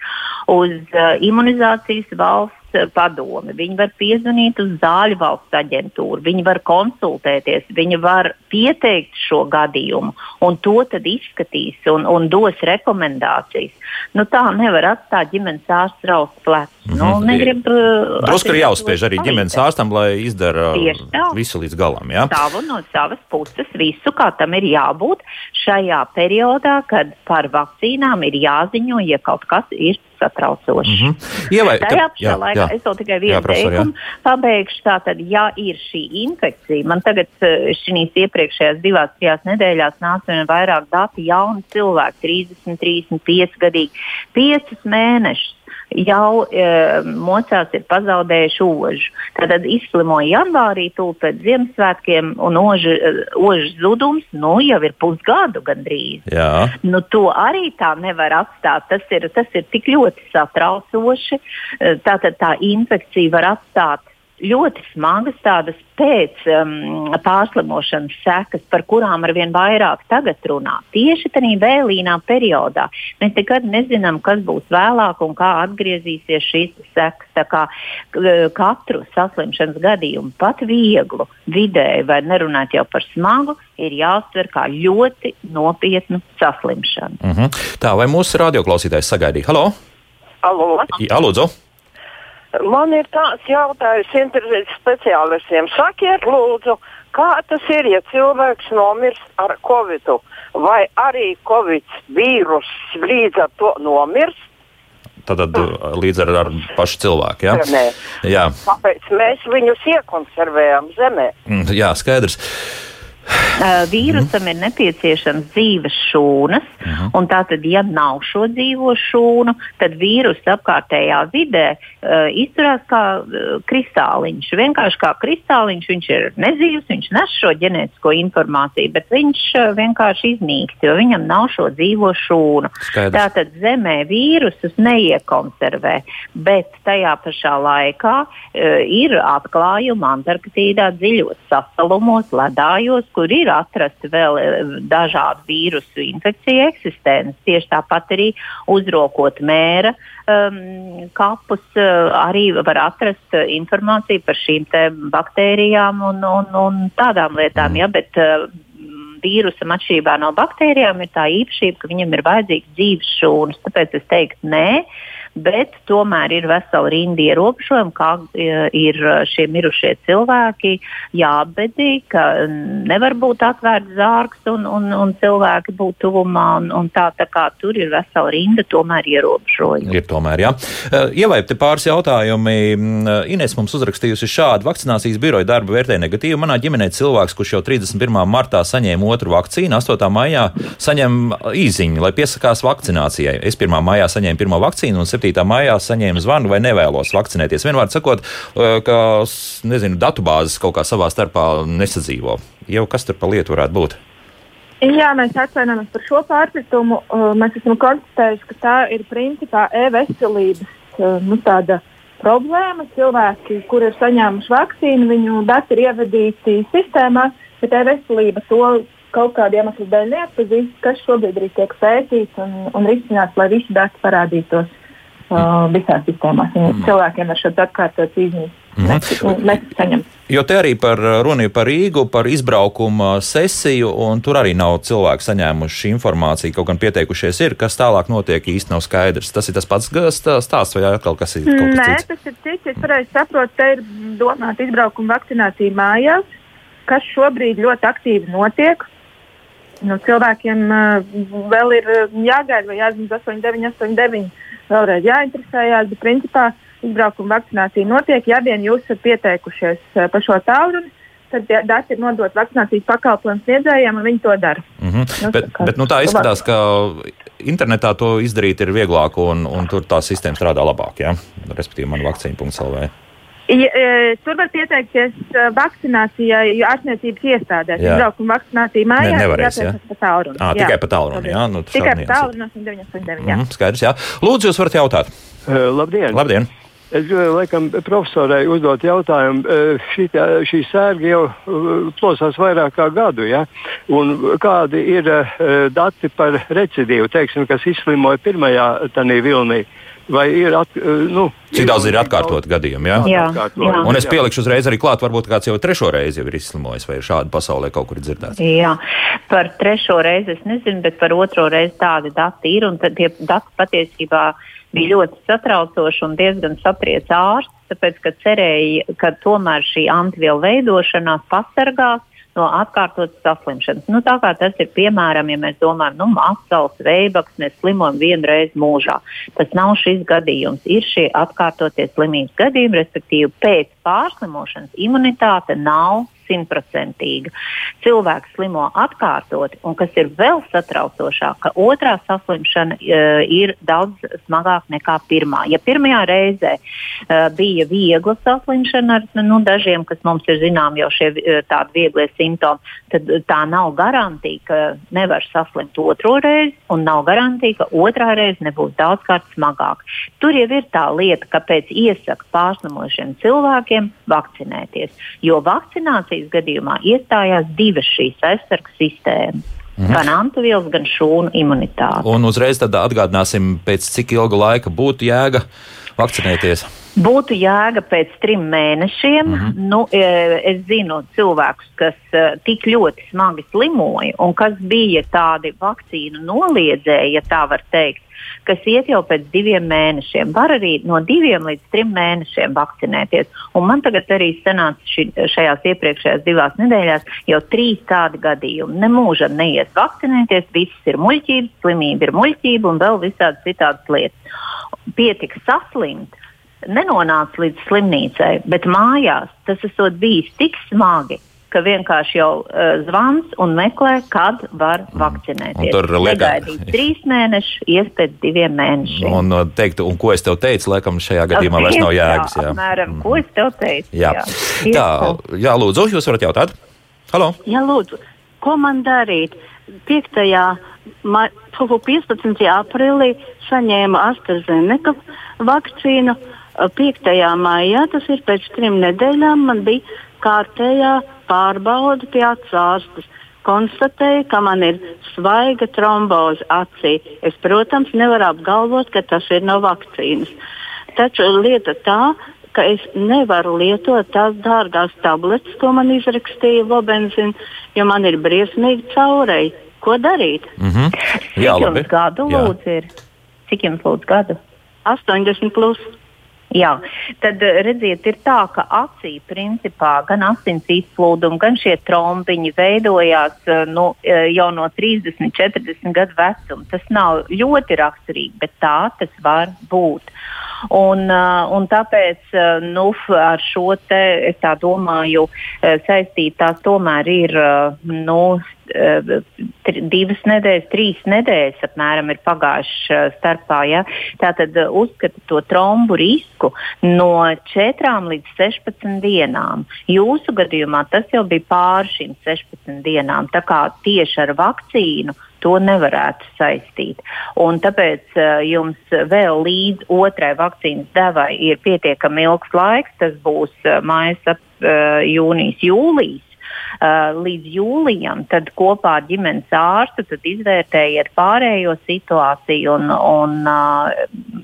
uz uh, imunizācijas valsts padomi, viņi var piezvanīt uz zāļu valsts aģentūru, viņi var konsultēties, viņi var pieteikt šo gadījumu, un to tad izskatīs un, un dos rekomendācijas. Nu, tā nevar atstāt ģimenes ārsts raust plecs. Mm -hmm. nu, mhm. negrib, uh, Drusku ir jāuzspiež arī ģimenes ārstam, lai izdara visu līdz galam. Ja? Savu no savas puses, visu, kā tam ir jābūt šajā periodā, kad par vakcīnām ir jāziņo, ja kaut kas ir satraucoši. Mm -hmm. Ievai, Tajā pašā jā, laikā jā. es vēl tikai vienu teikumu pabeigšu. Tātad, ja ir šī infekcija, man tagad eh, šīs iepriekšējās divās, trijās nedēļās nāca vien vairāk dati jauni cilvēki, 30, 35 gadīgi, 5 mēnešus jau e, mocās ir pazaudējuši ožu. Tātad izslimoja janvārī, tūlīt pēc Ziemassvētkiem, un ožu, e, ožu zudums nu, jau ir pusgadu gandrīz. Jā. Nu, to arī tā nevar atstāt. Tas ir, tas ir tik ļoti satraucoši. E, tātad tā infekcija var atstāt ļoti smagas tādas pēc um, pārslimošanas sekas, par kurām arvien vairāk tagad runā. Tieši tādā vēlīnā periodā mēs nekad nezinām, kas būs vēlāk un kā atgriezīsies šīs sekas. Tā kā katru saslimšanas gadījumu, pat vieglu, vidēju vai nerunāt jau par smagu, ir jāuztver kā ļoti nopietnu saslimšanu. Mm -hmm. Tā vai mūsu radioklausītājs sagaidīja? Halo! Alo. Jā, lūdzu. Man ir tāds jautājums internetu speciālistiem. Sakiet, lūdzu, kā tas ir, ja cilvēks nomirst ar covid? Vai arī covid vīrus līdz ar to nomirst? Tātad līdz ar, ar pašu cilvēku. Ja? Nē. Jā. Kāpēc mēs viņus iekonservējam zemē? Mm, Jā, skaidrs. Uh, vīrusam ir nepieciešams dzīves šūnas, un tātad, ja nav šo dzīvo šūnu, tad vīruss apkārtējā vidē uh, izturās kā uh, kristāliņš. Vienkārši kā kristāliņš, viņš ir nedzīvs, viņš nes šo ģenētisko informāciju, bet viņš uh, vienkārši iznīkst, jo viņam nav šo dzīvo šūnu. Skaidrs. Tātad zemē vīrusus neiekonservē, bet tajā pašā laikā uh, ir atklājumi Antarktīdā dziļos sasalumos, ledājos, kur ir atrasti vēl eh, dažādu vīrusu infekciju eksistences. Tieši tāpat arī uzrokot mēra um, kapus, uh, arī var atrast uh, informāciju par šīm baktērijām un, un, un tādām lietām. Ja, bet, uh, Vīrusam atšķirībā no baktērijām ir tā īpašība, ka viņam ir vajadzīgs dzīves šūnas. Tāpēc es teiktu, nē, bet tomēr ir vesela rinda ierobežojumu, kā e, ir šie mirušie cilvēki jābedī, ka nevar būt atvērts zārks un, un, un cilvēki būt tuvumā. Un, un tā, tā kā tur ir vesela rinda tomēr ierobežojumu. Ir tomēr, jā. Ievaip te pāris jautājumi. Ines mums uzrakstījusi šādu vakcinācijas biroja darbu vērtē negatīvi. Manā ģimenē cilvēks, kurš jau 31. martā saņēma otru vakcīnu, 8. maijā saņem īziņu, lai piesakās vakcinācijai. Es 1. maijā saņēmu pirmo vakcīnu un 7. Maijā saņēmu zvanu vai nevēlos vakcinēties. Vienmēr sakot, ka nezinu, datubāzes kaut kā savā starpā nesadzīvo. Jau kas tur pa lietu varētu būt? Jā, mēs atvainojamies par šo pārpratumu. Uh, mēs esam konstatējuši, ka tā ir principā e-veselības uh, nu, problēma. Cilvēki, kuri ir saņēmuši vakcīnu, viņu dati ir ievadīti sistēmā, bet e-veselība to kaut kādiem iemesliem dēļ neatpazīst, kas šobrīd arī tiek pētīts un, un risināts, lai visi dati parādītos uh, visās sistēmās. Mm. Cilvēkiem ar šo atkārtot izmēģinājumu. Mm -hmm. Jo te arī par runu par Rīgu, par izbraukuma sesiju, un tur arī nav cilvēki saņēmuši informāciju, kaut gan pieteikušies ir, kas tālāk notiek īsti nav skaidrs. Tas ir tas pats stāsts vai atkal kas ir? Nē, cits? tas ir cits. Es pareizi saprotu, te ir domāta izbraukuma vakcinācija mājās, kas šobrīd ļoti aktīvi notiek. Nu, cilvēkiem uh, vēl ir jāgaida, vai jāzina 8, 9, 8, 9. Vēlreiz jāinteresējās, bet principā izbraukuma vakcinācija notiek. Ja vien jūs esat pieteikušies uh, pa šo tālruni, tad dati ir nodoti vakcinācijas pakalpojumu sniedzējiem, un viņi to dara. Mm -hmm. nu, bet, kā, bet nu, tā izskatās, ka internetā to izdarīt ir vieglāk, un, un tur tā sistēma strādā labāk. Ja? Respektīvi, man vakcīna.lv. Ja, e, tur var pieteikties e, vakcinācijai ārstniecības iestādēs. Izbraukuma vakcinācija mājās. Ne, nevarēs, jā. Pa tālruni. À, tikai pa tālruni, jā. Nu, tikai pa tālruni 8989. Jā. Mm, skaidrs, jā. Lūdzu, jūs varat jautāt. Uh, labdien! Labdien. Es gribēju, laikam, profesorai uzdot jautājumu. Šī, šī sērga jau plosās vairāk kā gadu. Ja? Un kādi ir dati par recidīvu, teiksim, kas izslimoja pirmajā tanī vilnī? Vai ir at, nu, Cik daudz ir atkārtot gadījumu? Ja? Jā, jā. Un es pielikšu uzreiz arī klāt, varbūt kāds jau trešo reizi jau ir izslimojis, vai šādi pasaulē kaut kur ir dzirdēts. Jā, par trešo reizi es nezinu, bet par otro reizi tādi dati ir. Un tie dati patiesībā bija ļoti satraucoši un diezgan satriec ārsts, tāpēc, ka cerēja, ka tomēr šī antivielu veidošanās pasargās no atkārtotas saslimšanas. Nu, tā kā tas ir piemēram, ja mēs domājam, nu, asals, veibaks, mēs slimojam vienu reizi mūžā. Tas nav šis gadījums. Ir šie atkārtoties slimības gadījumi, respektīvi pēc pārslimošanas imunitāte nav simtprocentīga. Cilvēks slimo atkārtoti, un kas ir vēl satraucošāk, ka otrā saslimšana uh, ir daudz smagāka nekā pirmā. Ja pirmajā reizē uh, bija viegla saslimšana ar nu, dažiem, kas mums ir zinām jau šie uh, tādi vieglie simptomi, tad tā nav garantija, ka nevar saslimt otro reizi, un nav garantija, ka otrā reize nebūs daudzkārt smagāka. Tur jau ir tā lieta, kāpēc iesaka pārslimošiem cilvēkiem vakcinēties. Jo vakcinācija Latvijas gadījumā iestājās divas šīs aizsardzības sistēmas. Mhm. Gan antivielas, gan šūnu imunitāte. Un uzreiz tad atgādināsim, pēc cik ilga laika būtu jēga vakcinēties. Būtu jēga pēc trim mēnešiem. Mm -hmm. nu, es zinu cilvēkus, kas tik ļoti smagi slimoja un kas bija tādi vakcīnu noliedzēji, ja tā var teikt, kas iet jau pēc diviem mēnešiem. Var arī no diviem līdz trim mēnešiem vakcinēties. Un man tagad arī sanāca ši, šajās iepriekšējās divās nedēļās jau trīs tādi gadījumi. Nemūžam neiet vakcinēties, viss ir muļķības, slimība ir muļķība un vēl visādi citādas lietas. Pietika saslimt nenonāca līdz slimnīcai, bet mājās tas esot bijis tik smagi, ka vienkārši jau uh, zvans un meklē, kad var mm. vakcinēties. Tur negaidīt trīs mēnešus, ies pēc diviem mēnešiem. Un uh, teikt, un ko es tev teicu, laikam šajā gadījumā vairs nav jēgas. Jā, apmēram, ko es tev teicu. Jā, jā. Tā, jā lūdzu, jūs varat jautāt? Halo? Jā, lūdzu, ko man darīt? 5. Ma 15. aprīlī saņēmu AstraZeneca vakcīnu. 5. maijā, tas ir pēc trim nedēļām, man bija kārtējā pārbauda pie atsārstes. Konstatēja, ka man ir svaiga tromboze acī. Es, protams, nevaru apgalvot, ka tas ir no vakcīnas. Taču lieta tā, ka es nevaru lietot tās dārgās tabletes, ko man izrakstīja Lobenzina, jo man ir briesmīgi caurēji. Ko darīt? Mm -hmm. Jā, Cik jums gadu lūdzu ir? Cik jums lūdzu gadu? 80 plus. Jā, tad eh, redziet, ir tā, ka acī principā gan asins izplūdumi, gan šie trombiņi veidojās eh, nu, eh, jau no 30, 40 gadu vecuma. Tas nav ļoti raksturīgi, bet tā tas var būt. Un, un tāpēc nu, ar šo te, es tā domāju, saistītās tomēr ir nu, divas nedēļas, trīs nedēļas apmēram ir pagājušas starpā. Ja? Tātad uzskata to trombu risku no 4 līdz 16 dienām. Jūsu gadījumā tas jau bija pāri šīm 16 dienām. Tā kā tieši ar vakcīnu to nevarētu saistīt. Un tāpēc uh, jums vēl līdz otrai vakcīnas devai ir pietiekami ilgs laiks. Tas būs uh, mājas ap uh, jūnijas, jūlijas. Uh, līdz jūlijam, tad kopā ar ģimenes ārstu izvērtējiet pārējo situāciju. Un, un, uh,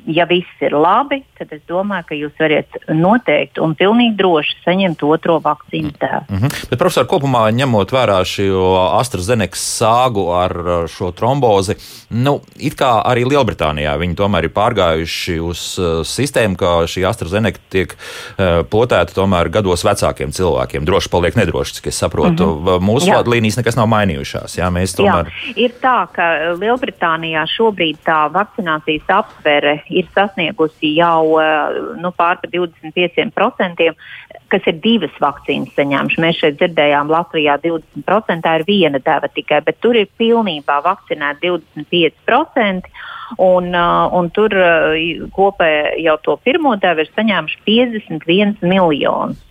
ja viss ir labi, tad es domāju, ka jūs varat noteikti un pilnīgi droši saņemt otro vakcīnu devu. Mm -hmm. Bet, profesor, kopumā ņemot vērā šo AstraZeneca sāgu ar šo trombozi, nu, it kā arī Lielbritānijā viņi tomēr ir pārgājuši uz uh, sistēmu, ka šī AstraZeneca tiek uh, potēta tomēr gados vecākiem cilvēkiem. Droši paliek nedroši, cik es saprotu mm -hmm. mūsu vadlīnijas nekas nav mainījušās. Jā, tomēr... jā, ir tā, ka Lielbritānijā šobrīd tā vakcinācijas aptvere ir sasniegusi jau nu, pār 25%, kas ir divas vakcīnas saņēmuši. Mēs šeit dzirdējām, Latvijā 20% ir viena deva tikai, bet tur ir pilnībā vakcinēti 25%. Un, uh, un tur uh, kopēji jau to pirmo devu ir saņēmuši 51 miljonus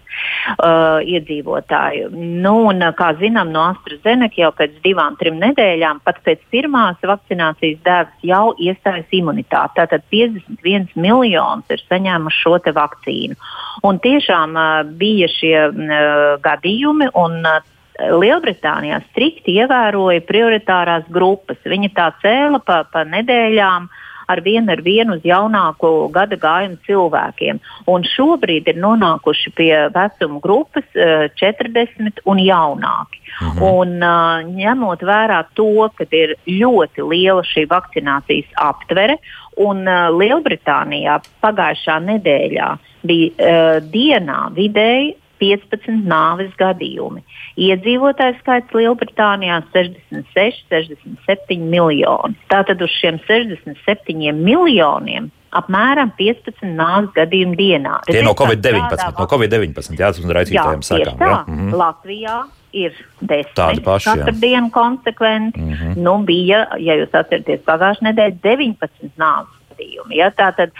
uh, iedzīvotāju. Nu, un, uh, kā zinām, no AstraZeneca jau pēc divām, trim nedēļām, pat pēc pirmās vakcinācijas devas jau iestājas imunitāte. Tātad 51 miljonus ir saņēmuši šo vakcīnu. Un tiešām uh, bija šie uh, gadījumi. Un, uh, Lielbritānijā strikti ievēroja prioritārās grupas. Viņi tā cēla pa, pa nedēļām uh, ar vienu ar vienu uz jaunāku gada gājumu cilvēkiem. Un šobrīd ir nonākuši pie vecuma grupas uh, eh, 40 un jaunāki. Mhm. Un, uh, ņemot vērā to, ka ir ļoti liela šī vakcinācijas aptvere, un uh, Lielbritānijā pagājušā nedēļā bija uh, dienā vidēji 15 nāves gadījumi. Iedzīvotāju skaits Lielbritānijā 66, 67 miljoni. Tātad uz šiem 67 miljoniem apmēram 15 nāves gadījumu dienā. Tie no Covid-19, no Covid-19, jā, tas mums raicītājiem sakām. Tā, mm -hmm. Latvijā ir desmit paši, katru jā. dienu konsekventi. Mm -hmm. Nu, bija, ja jūs atceraties, pagājušajā nedēļā 19 nāves gadījumi. Ja? Tātad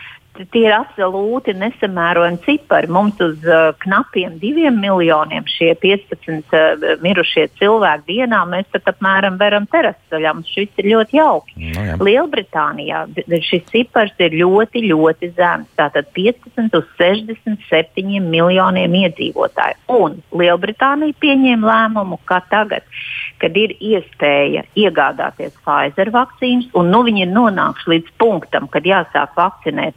tie ir absolūti nesamērojami cipari. Mums uz uh, knapiem diviem miljoniem šie 15 uh, mirušie cilvēki dienā mēs pat apmēram veram terasaļā. Mums šis ir ļoti jauki. No, jā. Lielbritānijā šis cipars ir ļoti, ļoti zems. Tātad 15 uz 67 miljoniem iedzīvotāju. Un Lielbritānija pieņēma lēmumu, ka tagad, kad ir iespēja iegādāties Pfizer vakcīnas, un nu viņi ir nonākuši līdz punktam, kad jāsāk vakcinēt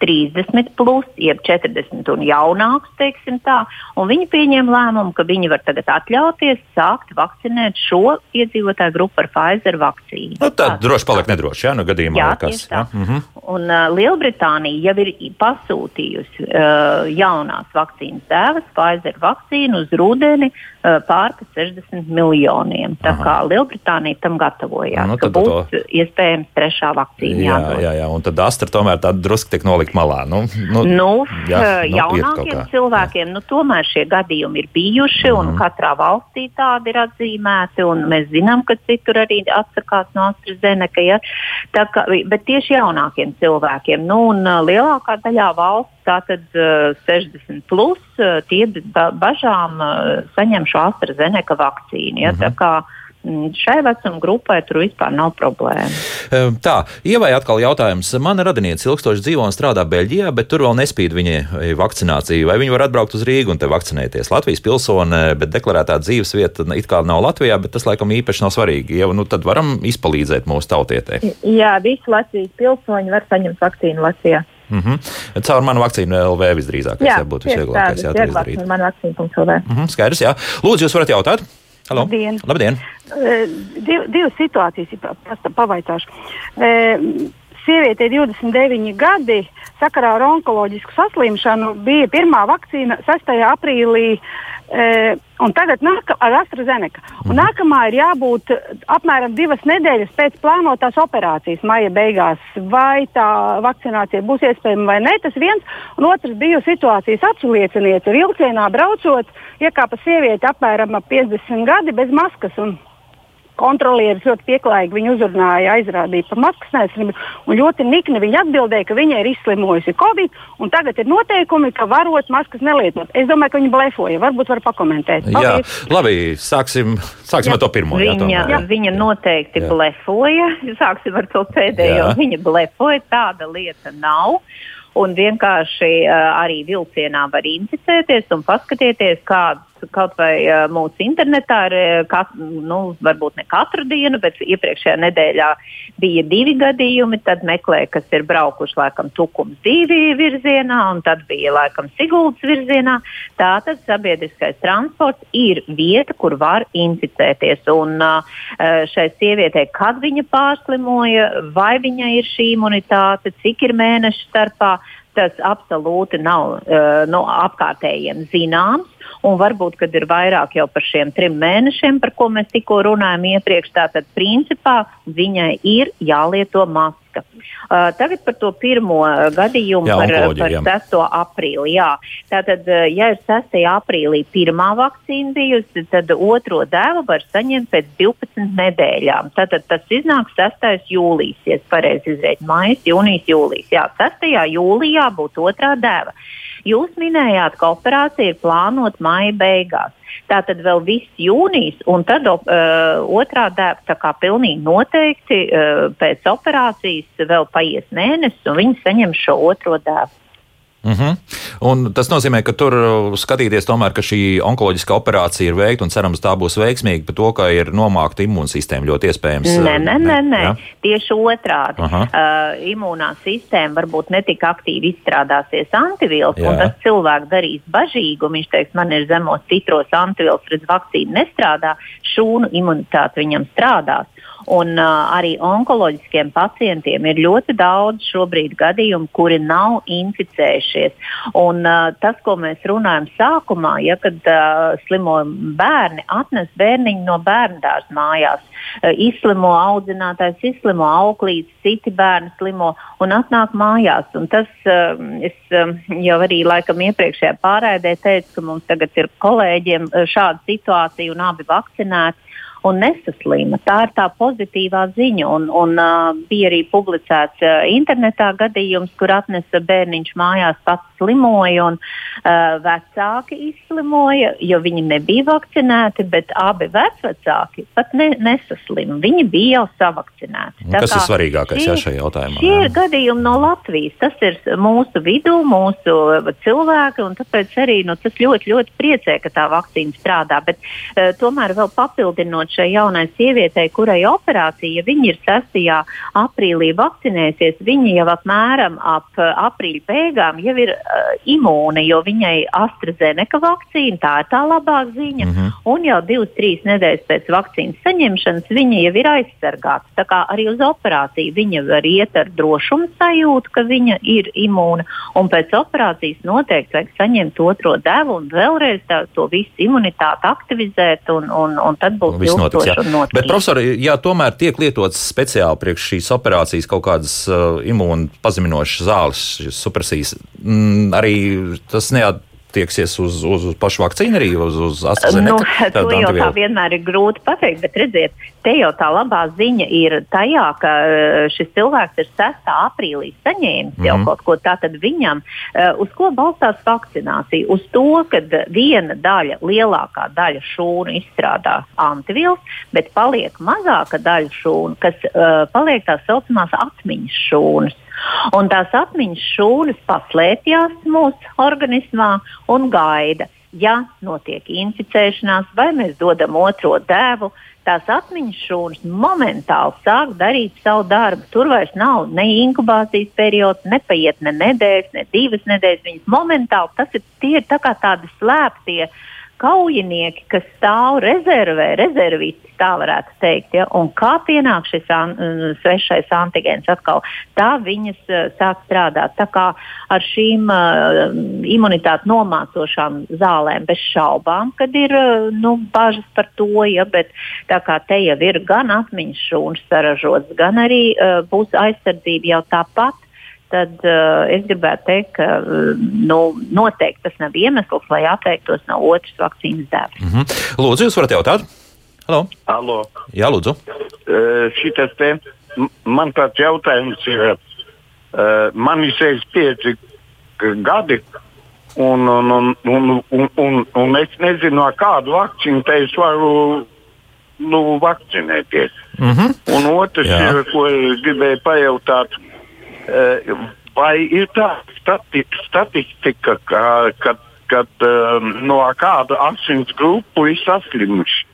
30, plus, jeb 40 un jaunākus, teiksim tā. Un viņi pieņēma lēmumu, ka viņi var tagad atļauties sākt vakcinēt šo iedzīvotāju grupu ar Pfizer vakcīnu. Nu, tā droši paliek nedroši, ja nu gadījumā Jā, kas. tā. Ja? Mm -hmm. Un uh, Lielbritānija jau ir pasūtījusi uh, jaunās vakcīnas dēvas, Pfizer vakcīnu uz rudeni uh, pārpa 60 miljoniem. Tā Aha. kā Lielbritānija tam gatavojās, Nu, ka būs to- iespējams trešā vakcīna Jā, jādod. jā, jā, un tad Astra tomēr tāda drusku tiek nolikt malā. Nu, nu, Nu, jā, jā, nu, jaunākiem cilvēkiem nu, tomēr šie gadījumi ir bijuši, mm Mhm. -hmm. un katrā valstī tādi ir atzīmēti. un Mēs zinām, ka citur arī atsakās no AstraZeneca. Ja? Tā Kā, bet tieši jaunākiem cilvēkiem, nu, un uh, lielākā daļā valsts, tātad uh, 60 plus, uh, tie ba bažām uh, saņem šo AstraZeneca vakcīnu. Ja? Mm Mhm. -hmm. Mm, Šai vecuma grupai tur vispār nav problēma. Ehm, Tā, ievai atkal jautājums. Mana radiniece ilgstoši dzīvo un strādā Beļģijā, bet tur vēl nespīd viņai vakcinācija. Vai viņi var atbraukt uz Rīgu un te vakcinēties? Latvijas pilsone, bet deklarētā dzīves vieta it kā nav Latvijā, bet tas laikam īpaši nav svarīgi. Ja, nu, tad varam izpalīdzēt mūsu tautietē. Jā, visi Latvijas pilsoņi var saņemt vakcīnu Latvijā. Mm -hmm. Caur manu vakcīnu LV visdrīzākais jā, būtu visvieglākais. Jā, izdarīt. ir mana vakcīna.lv. Mm -hmm, skaidrs, jā. Lūdzu, jūs varat jautāt? Halo. Labdien. Labdien. Eh, Div, divas situācijas ir pavaicāšu. Eh, Sievietei 29 gadi sakarā ar onkoloģisku saslimšanu bija pirmā vakcīna 6. aprīlī. E, un tagad nāk ar AstraZeneca. Un nākamā ir jābūt apmēram divas nedēļas pēc plānotās operācijas, maija beigās. Vai tā vakcinācija būs iespējama vai nē, tas viens. Un otrs bija situācijas atslieciniece. Vilcienā braucot, iekāpa sieviete apmēram ap 50 gadi bez maskas. Un kontrolieris ļoti pieklājīgi viņu uzrunāja, aizrādīja par maskas nesamību. Un ļoti nikni viņa atbildēja, ka viņa ir izslimojusi Covid, un tagad ir noteikumi, ka varot maskas nelietot. Es domāju, ka viņa blefoja. Varbūt var pakomentēt. Jā, Paldies. labi, sāksim, sāksim ar to pirmo. Jā, Viņa, tomēr, jā. viņa noteikti Jā. jā. blefoja. Sāksim ar to pēdējo. Jā. Viņa blefoja. Tāda lieta nav. Un vienkārši uh, arī vilcienā var inficēties un paskatieties, kādas kaut vai uh, mūsu internetā ir, kat, nu, varbūt ne katru dienu, bet iepriekšējā nedēļā bija divi gadījumi. Tad meklēja, kas ir braukuši laikam tukums divi virzienā, un tad bija laikam Siguldas virzienā. Tātad sabiedriskais transports ir vieta, kur var inficēties. Un uh, šai sievietei, kad viņa pārslimoja, vai viņai ir šī imunitāte, cik ir mēnešu starpā, tas absolūti nav uh, no apkārtējiem zināms. Un varbūt, kad ir vairāk jau par šiem trim mēnešiem, par ko mēs tikko runājām iepriekš, tātad principā viņai ir jālieto maska. Uh, tagad par to pirmo gadījumu Jā, par, par jā. 6. aprīli. Jā. Tātad, ja ir 6. aprīlī pirmā vakcīna bijusi, tad otro devu var saņemt pēc 12 nedēļām. Tātad tas iznāk 6. jūlijas, ja pareizi izreizu, maijas, jūnijas, jūlijas. Jā, 6. jūlijā būs otrā deva. Jūs minējāt, ka operācija ir plānota maija beigās. Tātad vēl viss jūnijas, un tad uh, otrā dēba tā kā pilnīgi noteikti uh, pēc operācijas vēl paies mēnesis, un viņi saņem šo otro dēbu. Mm -hmm. Un tas nozīmē, ka tur uh, skatīties tomēr, ka šī onkoloģiskā operācija ir veikta un cerams tā būs veiksmīga, par to, ka ir nomākta imūnsistēma ļoti iespējams. Nē, uh, nē, nē, nē. jā? tieši otrādi. Aha. Uh, imūnā sistēma varbūt netik aktīvi izstrādāsies antivielas, Jā. un tas cilvēks darīs bažīgu. un Viņš teiks, man ir zemos citros antivielas, redz, vakcīna nestrādā, šūnu imunitāte viņam strādās. Un uh, arī onkoloģiskiem pacientiem ir ļoti daudz šobrīd gadījumu, kuri nav inficējušies. Un, uh, tas, ko mēs runājam sākumā, ja kad uh, slimo bērni atnes bērniņu no bērndārza mājās, uh, izslimo audzinātājs, izslimo auklītis, citi bērni slimo un atnāk mājās. Un tas uh, es um, jau arī laikam iepriekšējā pārēdē teicu, ka mums tagad ir kolēģiem uh, šāda situācija un abi vakcinēti un nesaslima. Tā ir tā pozitīvā ziņa. Un, un, uh, bija arī publicēts uh, internetā gadījums, kur atnesa bērniņš mājās pats slimoja, un uh, vecāki izslimoja, jo viņi nebija vakcinēti, bet abi vecvecāki pat ne, nesaslima. Viņi bija jau savakcinēti. Un Kas ir svarīgākais jā, šajā jautājumā? Šie ir gadījumi no Latvijas. Tas ir mūsu vidū, mūsu cilvēki, un tāpēc arī nu, tas ļoti, ļoti priecē, ka tā vakcīna strādā. Bet uh, tomēr vēl papildinot jāsaprot šai jaunai sievietei, kurai operācija, ja viņa ir 6. aprīlī vakcinēsies, viņa jau apmēram ap aprīļa beigām jau ir uh, imūna, jo viņai AstraZeneca vakcīna, tā ir tā labā ziņa, mm -hmm. un jau 2-3 nedēļas pēc vakcīnas saņemšanas viņa jau ir aizsargāta. Tā kā arī uz operāciju viņa var iet ar drošumu sajūtu, ka viņa ir imūna, un pēc operācijas noteikti vajag saņemt otro devu un vēlreiz tā, to visu imunitāti aktivizēt, un, un, un tad būs Viss notiks, jā. noturīgi. Bet, profesori, ja tomēr tiek lietotas speciāli priekš šīs operācijas kaut kādas uh, imūnu pazeminošas zāles, supresijas, mm, arī tas neat attieksies uz, uz, uz pašu vakcīnu, arī uz, uz AstraZeneca? Nu, to jau tā vienmēr ir grūti pateikt, bet redziet, te jau tā labā ziņa ir tajā, ka eh, šis cilvēks ir 6. aprīlī saņēmis mm jau Mhm. kaut ko tādu viņam, eh, uz ko balstās vakcinācija. Uz to, ka viena daļa, lielākā daļa šūnu izstrādā antivielas, bet paliek mazāka daļa šūnu, kas uh, paliek tā saucamās atmiņas šūnas. Un tās atmiņas šūnas paslēpjas mūsu organismā un gaida. Ja notiek inficēšanās, vai mēs dodam otro devu, tās atmiņas šūnas momentāli sāk darīt savu darbu. Tur vairs nav ne inkubācijas periods, ne paiet ne nedēļas, ne divas nedēļas. Viņas momentāli tas ir, tie ir tā kā tādi slēptie kaujinieki, kas stāv rezervē, rezervisti, tā varētu teikt. Ja? Un kā pienāk šis an, svešais antigēns atkal, tā viņas uh, sāk strādāt. Tā kā ar šīm uh, imunitāti nomācošām zālēm bez šaubām, kad ir uh, nu, bažas par to, ja, bet tā kā te jau ir gan atmiņas šūnas saražots, gan arī uh, būs aizsardzība jau tāpat tad uh, es gribētu teikt, ka uh, nu, noteikti tas nav iemesls, lai atteiktos no otras vakcīnas devas. Mm -hmm. Lūdzu, jūs varat jautāt? Halo? Alo. Jā, lūdzu. Uh, šitas te, man tāds jautājums ir, uh, man ir 65 gadi, un, un, un, un, un, un, un es nezinu, ar kādu vakcīnu te es varu nu, vakcinēties. Mm -hmm. Un otrs, Jā. ir, ko es gribēju pajautāt, eh, vai ir tā stati statistika, ka, kad, kad um, no kāda asins grupu ir saslimuši?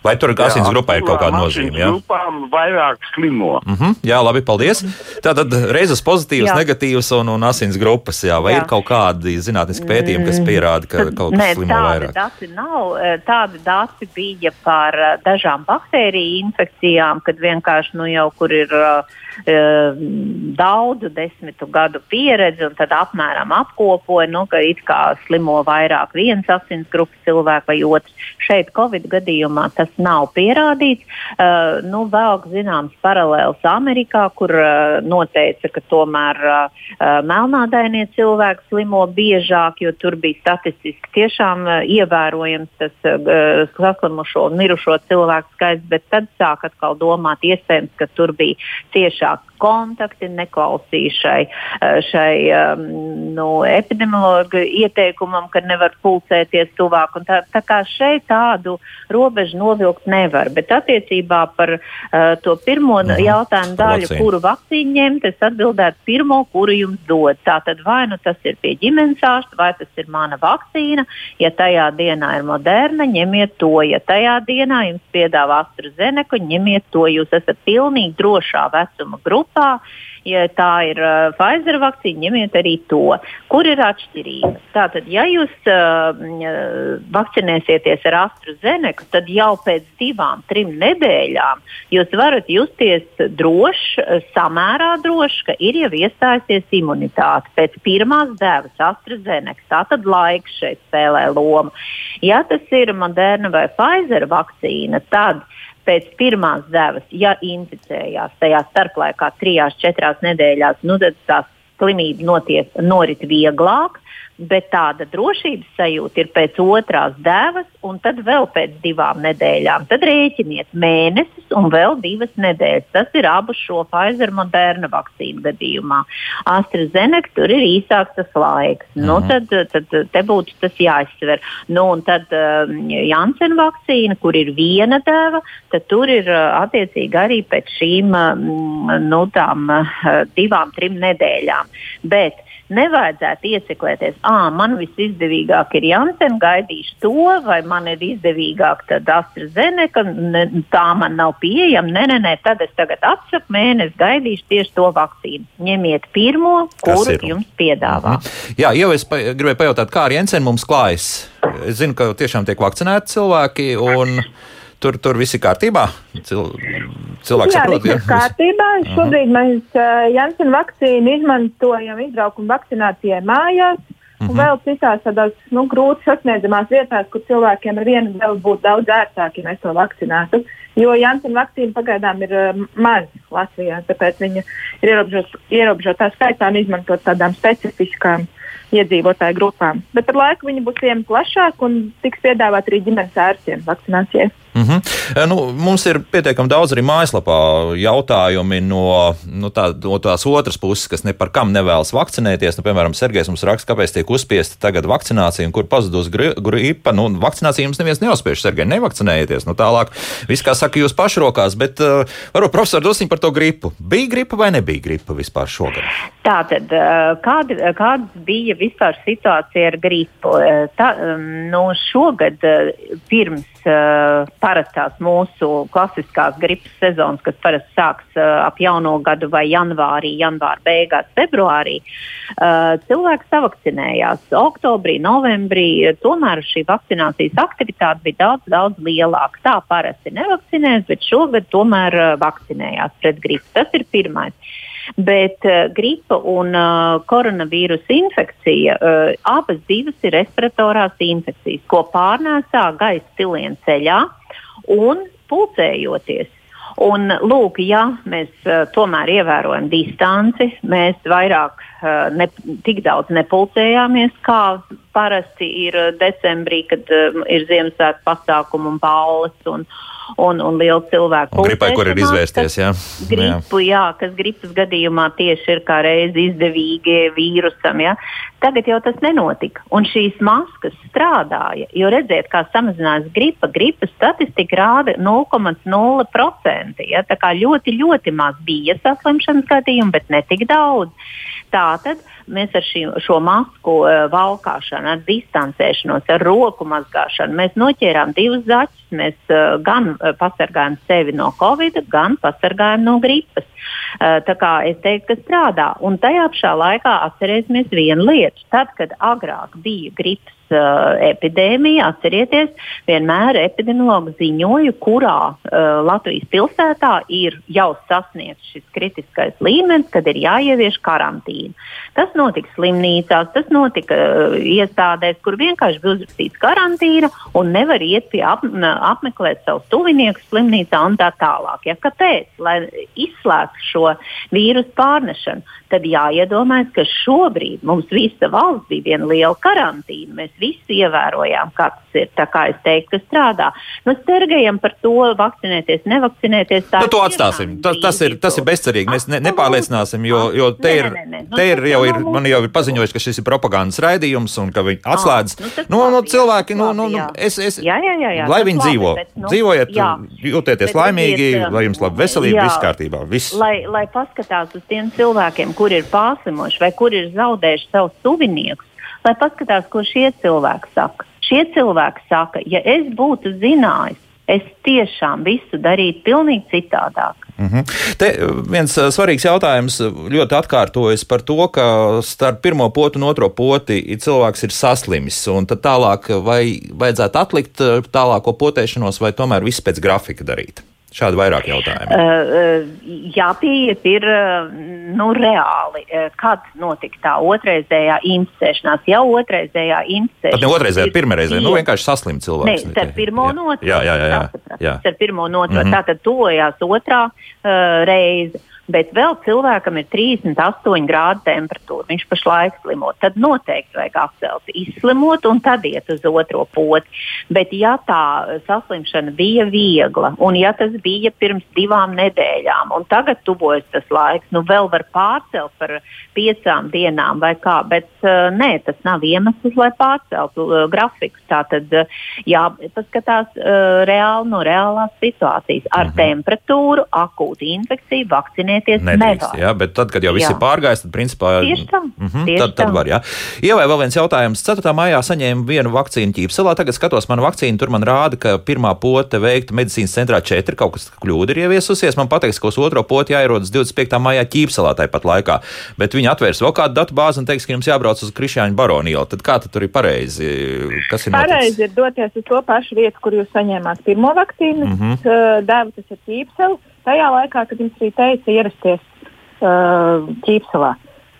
Vai tur asins Jā, grupā ir kaut kāda nozīme? asins Jā? Grupām vairāk slimo. Mm -hmm. Jā, labi, paldies. Tātad reizes pozitīvas, Jā. negatīvas un, un asins grupas. Jā. Vai Jā. ir kaut kādi zinātniski pētījumi, kas pierāda, ka Tad, kaut kas nē, slimo tādi vairāk? dati nav. Eh, Tādi dati bija par eh, dažām baktēriju infekcijām, kad vienkārši nu, jau kur ir uh, daudzu desmitu gadu pieredze un tad apmēram apkopoja, nu, ka it kā slimo vairāk viens asinsgrupas cilvēks vai otrs. Šeit Covid gadījumā tas nav pierādīts. Uh, nu, vēl zināms paralēls Amerikā, kur uh, noteica, ka tomēr uh, melnādainie cilvēki slimo biežāk, jo tur bija statistiski tiešām uh, ievērojams tas uh, saslimušo un mirušo cilvēku skaits, bet tad sāk atkal domāt, iespējams, ka tur bija stuff kontakti, neklausīja šai, uh, šai um, nu, epidemiologa ieteikumam, ka nevar pulcēties tuvāk. Un Tā, tā kā šeit tādu robežu novilkt nevar. Bet attiecībā par uh, to pirmo Mhm. jautājumu Par daļu, vakcīnu. kuru vakcīnu ņemt, es atbildētu pirmo, kuru jums dod. Tātad vai nu tas ir pie ģimenes ārsta, vai tas ir mana vakcīna. Ja tajā dienā ir moderna, ņemiet to. Ja tajā dienā jums piedāvā AstraZeneca, ņemiet to. Jūs esat pilnīgi drošā vecuma grupā. Ja tā ir uh, Pfizer vakcīna, ņemiet arī to. Kur ir atšķirība? Tātad, ja jūs uh, uh, vakcinēsieties ar AstraZeneca, tad jau pēc divām, trim nedēļām jūs varat justies droši, uh, samērā droši, ka ir jau iestājusies imunitāte. Pēc pirmās devas AstraZeneca, tātad laiks šeit spēlē lomu. Ja tas ir Moderna vai Pfizer vakcīna, tad pēc pirmās devas, ja inficējās tajā starplaikā, trijās, četrās nedēļās, nu, tad tā slimība notiek, norit vieglāk. Bet tāda drošības sajūta ir pēc otrās devas, un tad vēl pēc divām nedēļām. Tad rēķiniet mēnesis un vēl divas nedēļas. Tas ir abu šo Pfizer moderna vakcīnu gadījumā. AstraZeneca tur ir īsāks tas laiks. Mm -hmm. nu, tad, tad te būtu tas jāizsver. Nu, un tad um, Janssen vakcīna, kur ir viena deva, tad tur ir uh, attiecīgi arī pēc šīm um, nu, tām, uh, divām, trim nedēļām. Bet nevajadzētu ieciklēties, ah, man visizdevīgāk ir Janssen, gaidīšu to, vai man ir izdevīgāk AstraZeneca, ne, tā man nav pieejama. Nē, nē, nē, tad es tagad atsaku mēnesi, gaidīšu tieši to vakcīnu. Ņemiet pirmo, kuru jums piedāvā. -hmm. Jā, jau es pa, gribēju pajautāt, kā ar Janssen mums klājas. Es zinu, ka tiešām tiek vakcinēti cilvēki. Un... Tur, tur viss ir kārtībā. Cil, cilvēks jā, saprot, jā, ir kārtībā. Šobrīd uh -huh. mēs uh, Jansena vakcīnu izmantojam izbraukuma vakcinācijai mājās. Uh -huh. Un mhm. vēl citās tādās nu, grūti sasniedzamās vietās, kur cilvēkiem ar vienu vēl būtu daudz ērtāk, ja mēs to vakcinētu. Jo Jansena vakcīna pagaidām ir uh, maz Latvijā, tāpēc viņa ir ierobežotā skaitā un izmantot tādām specifiskām iedzīvotāju grupām. Bet ar laiku viņi būs pieejami plašāk un tiks piedāvāt arī ģimenes ārstiem vakcinācijai. Mm -hmm. nu, mums ir pietiekami daudz arī mājaslapā jautājumi no, no, tā, no tās otras puses, kas ne par kam nevēlas vakcinēties. Nu, piemēram, Sergejs mums raksta, kāpēc tiek uzspiesta tagad vakcinācija un kur pazudus gripa. Nu, vakcinācija jums neviens neuzspiež, Sergej, nevakcinējieties. Nu, tālāk viss, kā saka, jūs pašrokās, bet uh, varbūt profesori dosim par to gripu. Bija gripa vai nebija gripa vispār šogad? Tātad, uh, kāda, kāda bija vispār situācija ar gripu? Uh, tā, nu, šogad pirms parastās mūsu klasiskās gripas sezonas, kas parasti sāks uh, ap jauno gadu vai janvārī, janvāra beigās, februārī, uh, cilvēki savakcinējās. Oktobrī, novembrī tomēr šī vakcinācijas aktivitāte bija daudz, daudz lielāka. Tā parasti nevakcinējas, bet šogad tomēr uh, vakcinējās pret gripu. Tas ir pirmais. Bet uh, gripa un uh, koronavīrusa infekcija, uh, abas divas ir respiratorās infekcijas, ko pārnēsā gaisa cilienu ceļā un pulcējoties. Un, lūk, ja mēs uh, tomēr ievērojam distanci, mēs vairāk ne, tik daudz nepulcējāmies, kā parasti ir uh, decembrī, kad uh, ir Ziemassvētku pasākumi un balles. Un, un, un liela cilvēku gripai, kur ir izvērsties. Jā. Gripu, jā. jā, kas gripas gadījumā tieši ir kā reizi izdevīgi vīrusam. Jā. Tagad jau tas nenotika, un šīs maskas strādāja. Jo redziet, kā samazinājās gripa, gripas statistika rāda 0,0%. Ja? Tā kā ļoti, ļoti maz bija saslimšanas gadījumu, bet ne tik daudz. Tātad mēs ar šī, šo masku uh, valkāšanu, ar distancēšanos, ar roku mazgāšanu, mēs noķērām divus zaķus. Mēs uh, gan uh, pasargājam sevi no covid, gan pasargājam no gripas. Tā kā es teiktu, ka strādā. Un tajā pašā laikā atcerēsimies vienu lietu. Tad, kad agrāk bija gripas uh, epidēmija, atcerieties, vienmēr epidemiologi ziņoja, kurā uh, Latvijas pilsētā ir jau sasniegts šis kritiskais līmenis, kad ir jāievieš karantīna. Tas notika slimnīcās, tas notika uh, iestādēs, kur vienkārši bija uzrakstīts karantīna un nevar iet pie ap, apmeklēt savus tuviniekus slimnīcā un tā tālāk. Ja, kāpēc? Lai izslēgtu šo vīrusu pārnešanu, tad jāiedomājas, ka šobrīd mums visa valsts bija viena liela karantīna. Mēs visi ievērojām, kā tas ir. Tā kā es teiktu, ka strādā. Nu, stergējam par to, vakcinēties, nevakcinēties. Tā nu, to atstāsim. Tas, tas, ir, tas ir bezcerīgi. Mēs ne, nepārliecināsim, jo, jo te ir, nē, nē, nē. Nu, te ir jau ir, man jau ir paziņojis, ka šis ir propagandas raidījums un ka viņi atslēdz. Ah, nu, nu, nu, cilvēki, nu, nu, nu, es, es, jā, jā, jā, jā, lai viņi dzīvo. Nu, Dzīvojiet, jūtieties laimīgi, lai jums labi veselība, viss kārtībā. Viss. Lai, lai paskatās uz tiem cilvēkiem, kur ir pārslimoši vai kur ir zaudējuši savus tuviniekus lai paskatās, ko šie cilvēki saka. Šie cilvēki saka, ja es būtu zinājis, es tiešām visu darītu pilnīgi citādāk. Mm -hmm. Te viens uh, svarīgs jautājums ļoti atkārtojas par to, ka starp pirmo potu un otro poti cilvēks ir saslimis. Tālāk vai vajadzētu atlikt tālāko potēšanos, vai tomēr viss pēc grafika darīt? Šādi vairāk jautājumi. Uh, jā, pieiet ir nu, reāli. Kad notika tā otrreizējā inficēšanās? Jau otrreizējā inficēšanās. Pat ne otrreizējā, pirmreizējā. Nu, vienkārši saslimt cilvēks. Nē, starp pirmo un otro. Jā, jā, jā. jā, jā. Starp pirmo un otro. Mm -hmm. Tātad tojās otrā uh, reize bet vēl cilvēkam ir 38 grādu temperatūra, viņš pašlaik slimo, tad noteikti vajag apcelt, izslimot un tad iet uz otro poti. Bet ja tā saslimšana bija viegla, un ja tas bija pirms divām nedēļām, un tagad tuvojas tas laiks, nu vēl var pārcelt par piecām dienām vai kā, bet uh, nē, tas nav iemesls, lai pārceltu uh, grafikus. Tā tad uh, jāpaskatās uh, reāli no reālās situācijas ar mhm. temperatūru, akūtu infekciju, vakcinēšanu vakcinēties Nedrīkst, nevar. jā, bet tad, kad jau viss Jā. ir pārgājis, tad principā Tieši tā, Mm -hmm, tieši tad, tad var, jā. Ievai vēl viens jautājums. 4. maijā saņēmu vienu vakcīnu ķīpselā. Tagad skatos manu vakcīnu, tur man rāda, ka pirmā pote veikta medicīnas centrā 4, kaut kas kļūda ir ieviesusies. Man pateiks, ka uz otro poti jāierodas 25. maijā ķīpselā tāpat laikā. Bet viņi atvērs vēl kādu datu bāzi un teiks, ka jums jābrauc uz Krišāņu baronielu. Tad kā tad tur ir pareizi? Kas ir noticis? Pareizi ir doties uz to pašu vietu, kur jūs saņēmāt pirmo vakcīnu. Mhm. Mm -hmm. Devu tas ir ķīpseli. Tajā laikā, kad jums arī teica ierasties uh, ķīpselā.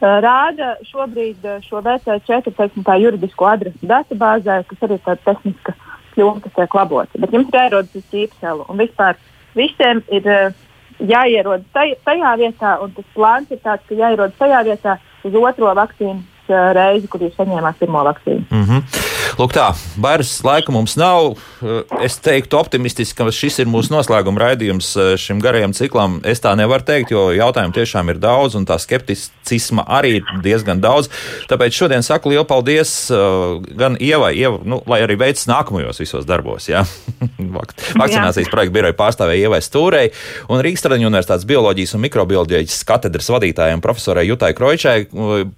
Uh, rāda šobrīd uh, šo VC4 teiksim, juridisko adresu datubāzē, kas arī ir tāda tehniska kļūme, kas tiek labota. Bet jums ir jāierodas uz ķīpselu. Un vispār visiem ir uh, jāierodas taj, tajā vietā, un tas plāns ir tāds, ka jāierodas tajā vietā uz otro vakcīnas uh, reizi, kur jūs saņēmāt pirmo vakcīnu. Mm -hmm. Lūk, tā, vairs laika mums nav. Es teiktu, optimistiski, ka šis ir mūsu noslēguma raidījums šim garajam ciklam. Es tā nevaru teikt, jo jautājumu tiešām ir daudz, un tā skepticisma arī ir diezgan daudz. Tāpēc šodien saku lielu paldies gan Ievai, Ieva, nu, lai arī veids nākamajos visos darbos. Ja? Vakcinācijas projekta biroja pārstāvēja Ievai Stūrei un Rīgas Traģiņu universitātes bioloģijas un mikrobioloģijas katedras vadītājiem profesorai Jutai Kroičai.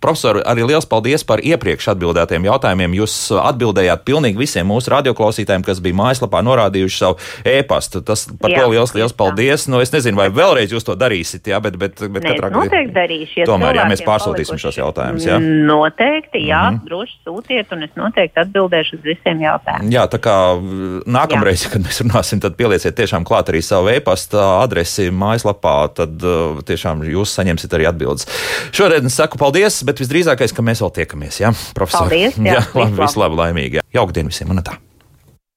Profesori, arī liels paldies par iepriekš atbildētiem jautājumiem. Jūs atbildējāt pilnīgi visiem mūsu radioklausītājiem, kas bija mājaslapā norādījuši savu e-pastu. Tas par jā, to liels, liels paldies. Nu, es nezinu, vai vēlreiz jūs to darīsiet, jā, bet, bet, bet Nē, katrā noteikti darīšu. Ja Tomēr, jā, mēs pārsūtīsim šos jautājumus. Jā. Noteikti, jā, mm -hmm. droši sūtiet, un es noteikti atbildēšu uz visiem jautājumiem. Jā, tā kā nākamreiz, kad mēs runāsim, tad pielieciet tiešām klāt arī savu e-pasta adresi mājaslapā, tad uh, tiešām jūs saņemsiet arī atbildes. Šodien es saku paldies, bet visdrīzākais, ka mēs vēl tiekamies, jā, profesori. Paldies, jā, jā labi, visu labu. laimīgi. Diena visiem, un tā.